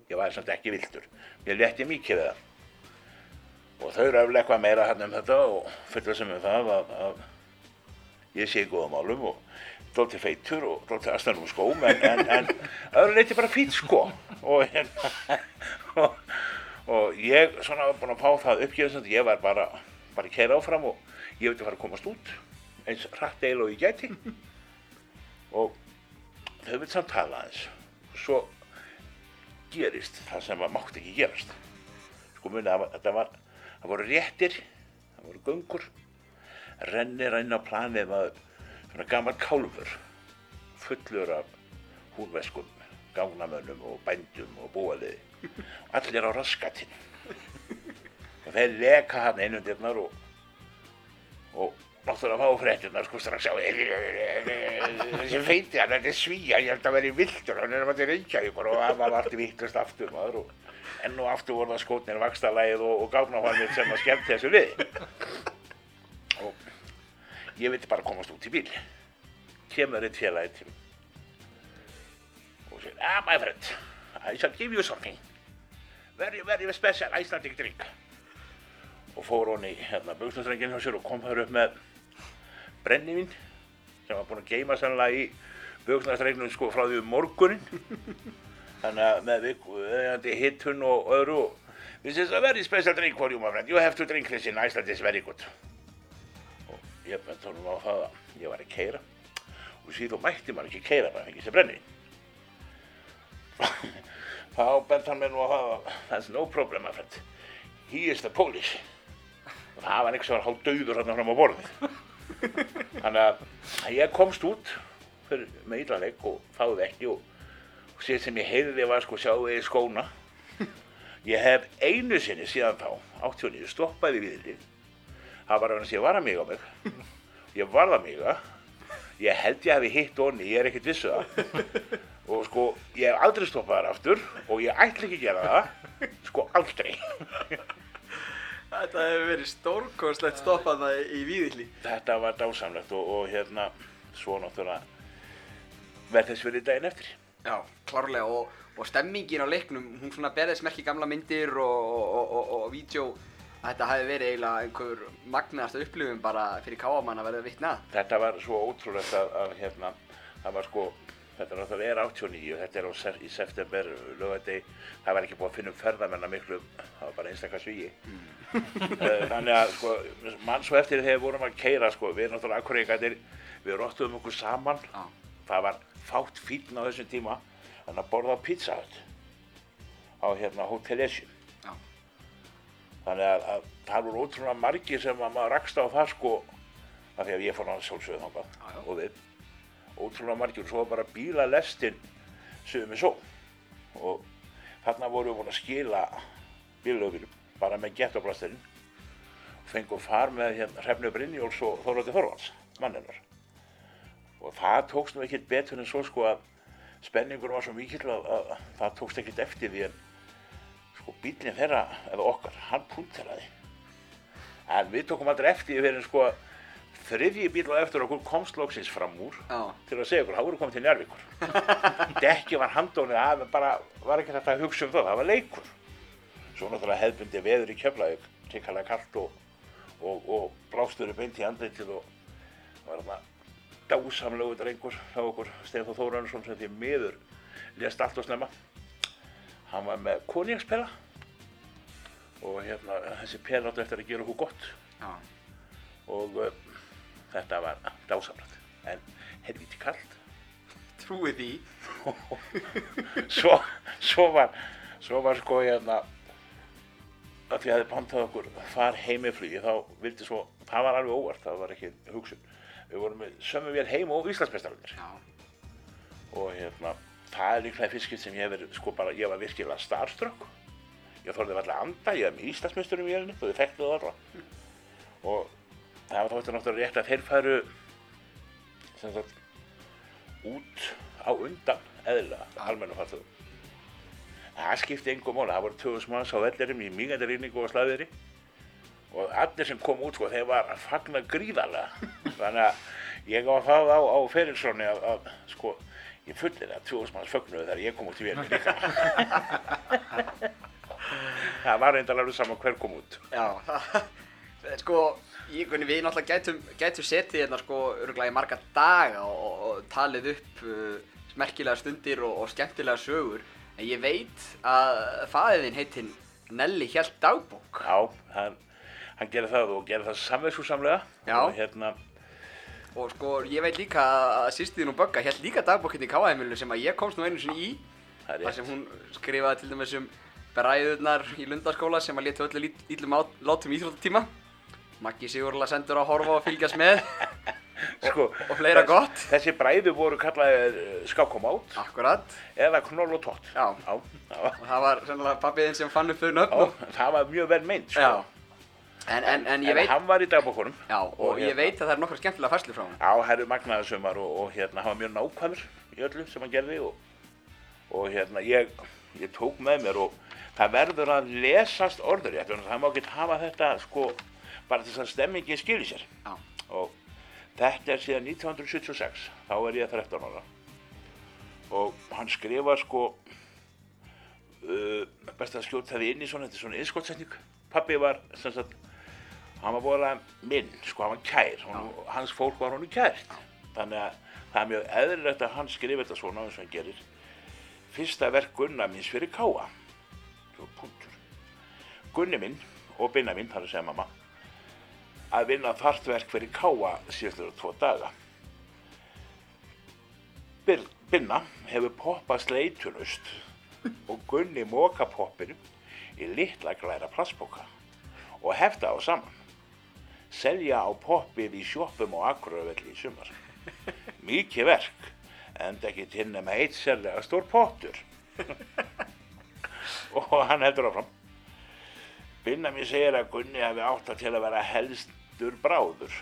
C: Ég var samt ekki viltur ég leti mikið við það. Og þau eftir eitthvað meira hann um þetta og fulla sem um það að, ég sé í góðum málum og dólti feitur og dólti aðstæðnum skóm en, en, en öðru leiti bara fýtt sko. Og, hérna, og, og ég svona var búin að fá það uppgjöðsand ég var bara, bara keira áfram og ég vildi fara að komast út eins hratt eil og ég gæti. Og þau vil samt tala aðeins. Svo gerist það sem að mátti ekki gerast. Sko muni að þetta var það voru réttir, það voru göngur. Rennir inn á planið maður svona gammal kálfur fullur af húnveskum gágnamönnum og bændum og búaliði allir á raskatinn. Og þeir leka hann einundirnar og og náttúrulega fá fréttirnar sko strax á þessi feiti hann, þetta er svíja, ég held að vera í viltur hann er að maður reykja ykkur og það var allt vittlust aftur maður og enn og aftur voru það skotnir vakstarlægið og, og gáfnafannir sem að skemmt þessu við ég vildi bara komast út í bíl. Kemur eitt félagi til og segir, ah my friend I shall give you something. Very very special Icelandic drink. Og fór honni hérna buksnastrængin hjá sér og kom þar upp með brennivín sem var búinn að geima sannlega í buksnastrænginu sko frá því um morgunin [laughs] þannig að með viðeigandi hittun og öðru. This is a very special drink for you my friend. You have to drink this in Iceland. It's very good ég bent honum á það að ég var að keira og síðan mætti maður ekki keira bara fengið sér brennivín. [laughs] Þá bent hann mér nú á það að that's no problem my friend. He is the Polish og það var einhvers vegar hálf döður hérna fram á borðið. [laughs] Þannig að ég komst út fyrir, með íllaleg og þáði ekki og, og sér sem ég heyrði var sko sjáu eða skóna? [laughs] Ég hef einu sinni síðan þá 89 stoppaði við þið það var að ég var að mig á mig. Ég varð að mig ég held ég hefði hitt onni, ég er ekkert vissu það. Og sko ég hef aldrei stoppað þar aftur og ég ætla ekki að gera það. Sko aldrei.
A: Þetta hefur verið stórkostlegt stoppað það í víðilli.
C: þetta var dásamlegt og, og hérna svo náttúrulega verð þess verið daginn eftir.
A: Já, klárlega og, og stemmingin á leiknum, hún svona berðist merki gamla myndir og, og, og, og vídeo að þetta hefði verið eiginlega einhver magnaðasta upplifun bara fyrir káamann að verða vitna.
C: þetta var svo ótrúlegt að, að hérna það var sko þetta er náttúrulega er 89, þetta er á, í september, lögadegi, það var ekki búið að finna um ferðamenn að miklu, það var bara einstakar svíi. Eh, Þannig að, sko, mann svo eftir þegar við vorum að keira, sko, við náttúrulega akkuríkættir, við róttuðum okkur saman,
A: Já.
C: það var fátt fíln á þessum tíma, þannig að borða á Pizza Hut á hérna Hotel Esjum.
A: Já.
C: Þannig að, að það voru ótrúlega margir sem að maður rakst á það sko, af því að ég fór náttúrulega sjálfsögðu
A: já.
C: og við, ótrúlega margir og svo bara bílalestin sögum við svo. Og þarna voru við búin að skila bílalöfum bara með gettoplasturinn og fengum far með hérna Hrefnu Brynjóls og Þorvaldi Þorvalds, manninnar og það tókst nú ekkert betur en svo sko að spenningur var svo mikill að, að, að það tókst ekkert eftir því en sko bílinn þeirra, eða okkar, hann punkteraði. En við tókum aldrei eftir því fyrir sko þriðji bíl og eftir okkur komst loksins fram úr
A: Já.
C: til að segja okkur, það voru komið til Njárvíkur. [laughs] Dekki var handónið, það bara var ekki þetta að hugsa um það, það var leikur. Svo náttúrulega hefðbundi veður í Keflavík, tikkalega kallt og, og, og blástur upp eint í andlitið og var þarna dásamlegu drengur hjá okkur, Stefán Þórarnsson sem því miður lést allt og snemma. Hann var með konjangspela og hérna þessi pela átti eftir að gera okkur gott
A: Já.
C: og uh, þetta var dásamlegt. En helviti kallt.
A: Trúi því. [laughs]
C: Svo, svo var, svo var sko hérna að því að þið pantað okkur far heimiflugi þá vildi svo, það var alveg óvart, það var ekki hugsun. Við vorum með sömu vél heim og Íslandsmeistararnir.
A: Já.
C: og hérna, það er líklega fyrst sem ég hef verið, sko bara, ég var virkilega starstruck. Ég þorði alltaf að anda, ég var með Íslandsmeisturum í vélni og þau þekktu það alltaf. Og það var þóttu náttúrulega rétt að þeir færu, sem sagt, út á undan, eðlilega, almennu farþugum. Það skipti engum máli, það voru 2000 manns á vellirum í mingandi rýningu og slaðveri og allir sem kom út, sko, þeir var að fagna gríðarlega. [laughs] Þannig að ég á það á, á Ferilssoni að, að, sko, ég fullir að 2000 manns fögnuðu þegar ég kom út í vélni líka. [laughs] það var reyndar alveg saman hver kom út.
A: Já, sko, ég, við náttúrulega gætum, gætum setið hérna sko örgulega í marga daga og, og, talið upp uh, merkilega stundir og, og skemmtilega sögur en ég veit að faðiðinn heitinn Nelli Hjelt dagbók
C: Já, hann, hann gerði það og gerði það samvegsúsamlega.
A: Já.
C: Og hérna,
A: og sko ég veit líka að sýstiðin og Bögga Hjelt líka dagbók hérna í Káaheimilu sem að ég komst nú einu sinni í þar sem hún skrifaði til dæmis um bræðurnar í Lundaskóla sem að létu öllu lít, ítlum át, látum íþróttatíma Maggi Sigurla sendur að horfa og fylgjast með [laughs]
C: Sko,
A: og fleira
C: þess-
A: gott.
C: Þessi bræðu voru kallaðir skákomát
A: Akkurat
C: eða knoll og tótt.
A: Já.
C: Já,
A: og það var sennilega pappiðinn sem fann upp þau nöfn
C: það var mjög vel meint, sko.
A: Já. En, en, en ég veit,
C: hann var í dagbókunum.
A: já, og,
C: og
A: ég
C: hérna-
A: veit að það er nokkra skemmtilega færslu frá hann.
C: Já, það eru magnaði sumar og, og hérna, hann var mjög nákvæmur í öllu sem hann gerði og, og hérna, ég, ég tók með mér og það verður að lesast orður rétt, það má ekki hafa þetta, sko, bara þess að stemmingin skilji sér.
A: Já.
C: Og þetta er síðan 1976, þá er ég 13 ára. Og hann skrifar, sko, uh, best að skjóta það inn í svona, þetta er svona innskotsetning. Pappi var, sem sagt, hann var bóðlega minn, sko, hann var kær, hann, hans fólk var honum kært. Þannig að það er mjög eðlilegt að hann skrifa þetta svona eins og hann gerir. Fyrsta verk Gunna minns fyrir Káa. Svo punktur. Gunni minn og Binna minn, þar að segja mamma, að vinna þart verk fyrir Káa síðastur tvo daga. Binna hefur poppað sleitunust [laughs] og Gunni móka poppinu í litla glæra plastboka og hefta á saman. Selja á poppið í sjoppum og akkuröfelli í sumar. Mikið verk, en ekki til nema eitt sérlega stór pottur. og hann heldur áfram. Binna mér segir að Gunni hafi átt að til að vera helstur bráður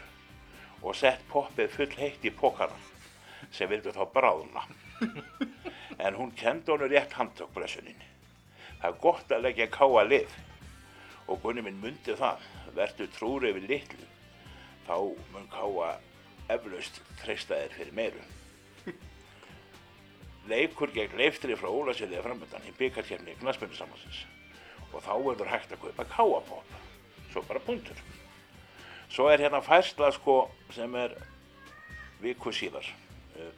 C: og sett poppið full heitt í pokana sem vildu þá bráðna. En hún kendi honum rétt handtökblessunin. Það er gott að leggja káa lið og Gunni minn myndi það, verður trúri yfir litlu, þá mun káa eflaust treysta þér fyrir meiru. [laughs] Leikur gegn leiftri frá Ólasiliða framöndan í í Gnaspunni og þá verður hægt að kaupa káapopp, svo bara punktur. Svo er hérna færsla sko sem er viku síðar. Eh,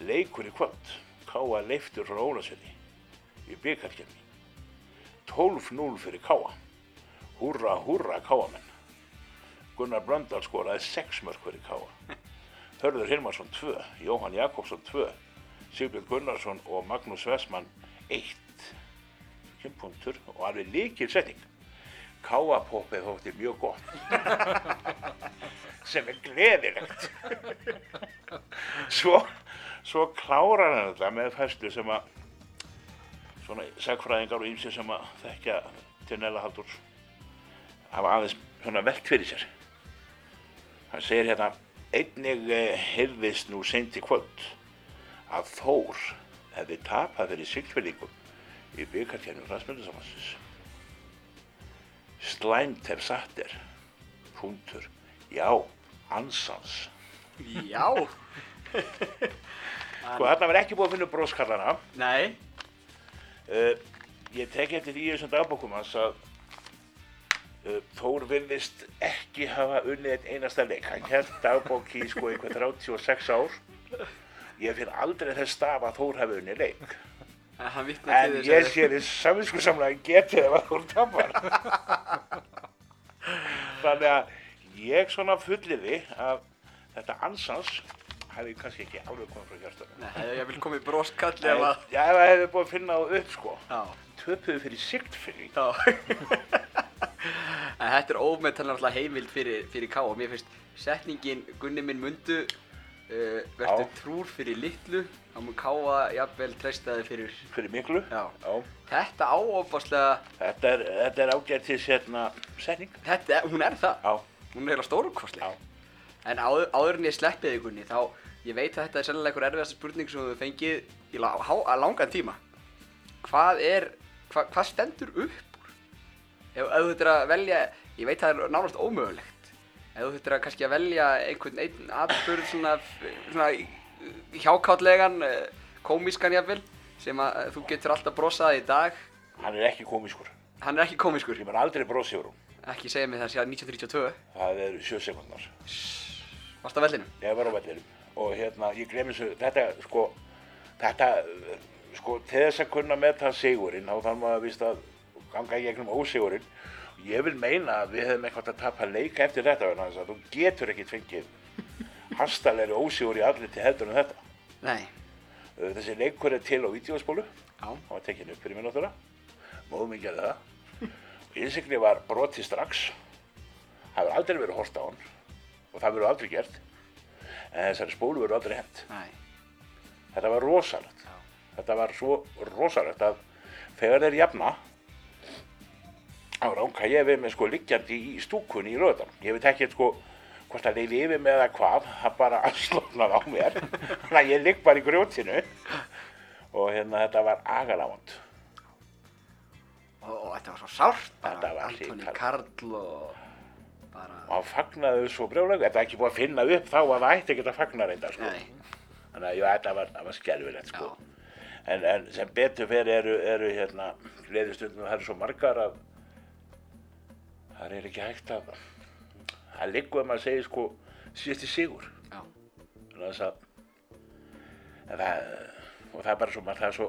C: Leikur í kvöld. Káa leiftur frá Ólasveiti í byggarkjörni. 12-0 fyrir Káa. Húrra, húrra Káamenn. Gunnar Blöndal skoraði 6 mörg fyrir Káa. Hörður Hilmarsson 2, Jóhann Jakobsson 2, Sigbjörn Gunnarsson og Magnús Vestmann 1. Kjömpuntur og alveg líkil setning. Káapoppið þótti mjög gott. sem er gleðilegt. svo, svo klárar hann þetta með fæslu sem að svona sagfræðingar og ýmsi sem að þekkja til Nella Halldórs hafa aðeins svona velt fyrir sér. Hann segir hérna einnig eh, heyrðist nú seint í kvöld að Þór hefði tapað fyrir sigtfélíkum í byggarkjærnum Rasmundarsamhansins. Slæmt hef satt er, punktur, já, ansans.
A: Já, [laughs]
C: Sko þarna var ekki búið að finna bróskallana.
A: nei,
C: Uh, ég tek eftir því í þessum dagbókum hans að Þór virðist ekki hafa unnið einn einasta leik. Hann held dagbók í sko einhver 36 ár. Ég finn aldrei þess staf að Þór hafi unnið leik.
A: en vittna
C: En
A: þess
C: ég sé þess saminsku samlega að geti ef að Þór tapar. Þannig að ég svona fulliði að þetta ansans hafi kannski ekki alveg komið frá hjartanum.
A: Nei, hefði ég vil koma í broskall ef
C: En,
A: að
C: já, ef það hefði búið að finna það upp sko. Töpuðu fyrir sigtfylling.
A: já En þetta er ómeðtalega heimild fyrir, fyrir K og mér finnst setningin Gunni minn mundu uh, verður
C: Já.
A: trúr fyrir litlu þá mun Káa jafnvel treystaði fyrir
C: Fyrir miklu.
A: Já.
C: Já.
A: Þetta áofaslega
C: Þetta er, þetta er ágættis hérna setning.
A: þetta, hún er það
C: Já.
A: hún er eiginlega stórkostleg en áður, áður en ég sleppið þig Gunni þá ég veit að þetta er sennilega einhver erfiðasta spurning sem þú fengið í la, há, langan tíma hvað er hva, hvað stendur upp ef, þú þurftir að velja ég veit að það er nánast ómögulegt ef þú þurftir að kannski að velja einhvern einn atbyrð svona, svona hjákátlegan komískan jafnvel sem að eh, þú getur alltaf brosað í dag
C: Hann er ekki komískur.
A: hann er ekki komískur
C: Ég mun aldrei brosi yfir hún.
A: ekki segja mig það að 1932
C: Það eru sjö sekundar.
A: varst á vellinum
C: Ég var á vellinum. Og hérna, ég glem þessu, þetta, sko, þetta, eh, sko, til þess að kunna metta sigurinn, þá þarf maður að víst að ganga í gegnum ósigurinn. Ég vil meina að við hefum eitthvað að tapa leika eftir þetta, vegna þess að þú getur ekkit fengið hastalegri ósigur í allir til heldur en þetta.
A: nei.
C: Þessi leikur er til á vídeospólu.
A: já.
C: Hann var tekinn upp fyrir náttúrulega. Móðum minn gerði það. Og innsikli var broti strax. Það hefur aldrei verið horst á hann og það verður aldrei gert. En þessari spólu verður aldrei hent.
A: Nei.
C: Þetta var rosalegt. Þetta var svo rosalegt að þegar þeir jafna þá ránka ég við með sko liggjandi í stúkunni í röðan ég veit ekki sko hvort það leiði yfir með eða hvað það bara [laughs] sloknaði á mér. Þannig að ég ligg bara í grjótinu. Og hérna þetta var agalavand
A: og, þetta var svo sárt bara. Antoni. Karl og bara
C: og hann fagnaði svo brjóðlega, þetta er ekki búið að finna upp þá að það ætti ekki að fagna reynda sko.
A: nei.
C: Þannig að já, þetta var, var skelfilegt sko. En, en sem betur fyrir eru, eru hérna gleðistundum það eru svo margar að það er ekki hægt að það liggur að maður segir sko síðasti sigur.
A: Já.
C: Þannig að það, og það er bara svo margt það er svo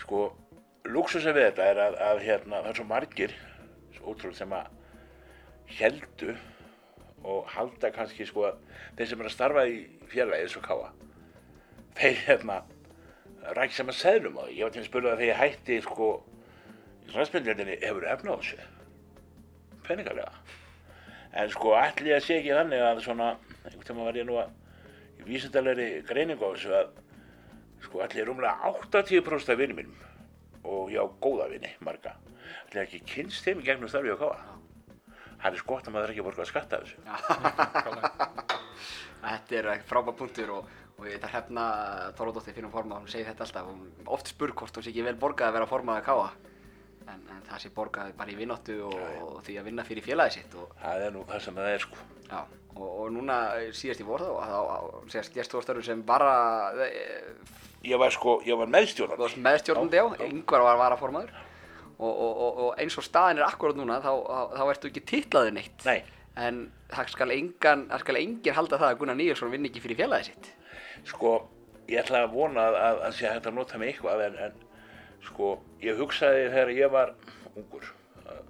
C: sko luxusin við þetta er að, að hérna, það er svo margir svo ótrúlega sem að heldu og halda kannski sko að þeir sem er að starfa í eins og káa þeir hérna rækja saman seðlum á því. Ég var til að spurða að þegar ég hætti sko í knæspindjöndinni hefur efna á þessu peningalega. En sko allir að sé ekki þannig að svona einhvern tíma var ég nú að í vísindalegri greiningu á þessu að sko allir rúmlega 80% af vinnum mínum og já, góða vinni, marga allir ekki kynst þeim í gegnum starfi á káa það er skott að maður ekki að borga að skatta af þessu. [laughs]
A: Þetta er frábæð punktur og, og ég þetta hrefna Þorvaldóttir fyrir formað, hún segir þetta alltaf, hún oft spurr hvort hún sé ekki vel borgað að vera formað að káa en, en það sé borgað bara í vinnáttu og, og því að vinna fyrir félagi sitt og,
C: það er nú það sem það er sko.
A: Já, og, og núna síðast í vor þá, þá, þá síðast gesturstörfum sem bara
C: ég var sko, ég var meðstjórnandi
A: meðstjórnandi á, yngvar var varaformaður. Og, og, og, og eins og staðin er akkurat núna þá, þá, þá ertu ekki titlaður neitt.
C: Nei,
A: en það skal, engan, það skal enginn halda það að Gunnar Níelsson vinn ekki fyrir félagi sitt.
C: Sko ég ætla að vona að, að, að sé hægt að nota mig eitthvað en, en sko, ég hugsaði þegar ég var ungur að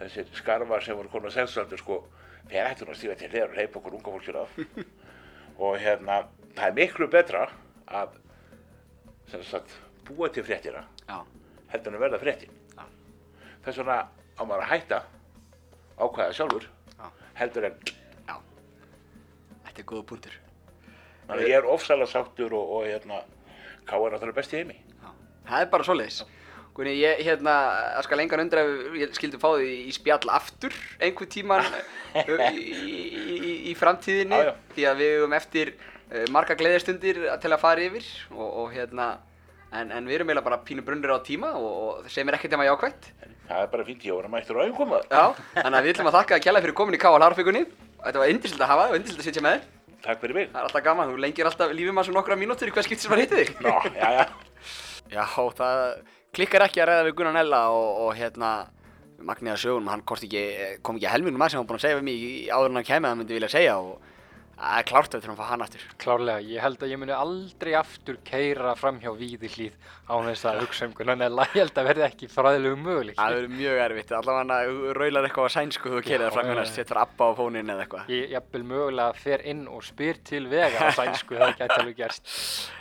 C: þessir skarfar sem voru konar sexualdur sko, þeir ættu nú að stíga til þeir og reypa okkur unga fólkjur af [laughs] og hérna, það er miklu betra að sem sagt, búa til fréttina heldur en að verða fréttin þess vegna á maður að hætta ákvæða sjálfur
A: Já.
C: heldur en
A: já. Þetta er góða
C: að ég er ofsalega sáttur og, og hérna Ká er náttúrulega best í heimi.
A: Það er bara svoleiðis. Gunni, ég hérna, það skal engan undra ef ég skildi fá því í spjall aftur einhvern tíman [laughs] í, í, í, í framtíðinni
C: Já, já.
A: því að við höfum eftir uh, marga gleðistundir til að fara yfir og, og hérna, en, en við erum eiginlega bara pínu brunnir á tíma og, og það segir mér ekkert nema jákvæmt.
C: það er bara fínt ég voru mættur einhverjum
A: Já, þannig að við ætlum að þakka að kjalla fyrir komin í K.A. Hlarfíkunni. Þetta var yndislegt að hafa og yndislegt að sitja með þér.
C: takk fyrir mig
A: Það er alltaf gaman, þú lengir alltaf lífið maður svo nokkra mínútur í hvað skipt sem var hitið þig.
C: Nó, já, já.
A: Já, það klikkar ekki að ræða við Gunnar Nella og, og hérna Magniða sögunum, hann ekki, kom ekki að helminum að sem hann var búinn að segja við mig áður en hann kemur að hann myndi vilja segja og það er klárt að við þurfum að fá hann aftur.
B: Klárlega, ég held að ég muni aldrei aftur keira fram hjá víði hlýð á þess að hugsa um hvernig en ég held að verði ekki fræðilegu möguleik.
A: Það verður mjög erfitt, allavega raular eitthvað á sænsku þú kerir það fram hérna, setur abba á fónin eða eitthvað.
B: Ég jafnvel mögulega fer inn og spyr til vega á sænsku, það gæti alveg gerst.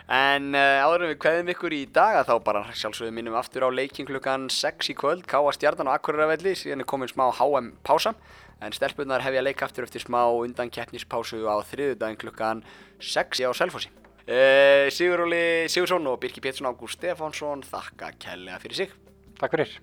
A: En uh, áður en við kveðum ykkur í dag að þá bara sjálfsögðu minnum aftur á leikin klukkan 6 í kvöld, Káa Stjarnan og Akureyravelli, síðan er komin smá HM pása. En stelpunar hefja leik aftur eftir smá undan keppnispásu á þriðudaginn klukkan 6 á Selfossi. Uh, Sigurúli Sigursson og Birki Pétursson Ágúst Stefánsson þakka kærlega fyrir sig.
B: Takk fyrir.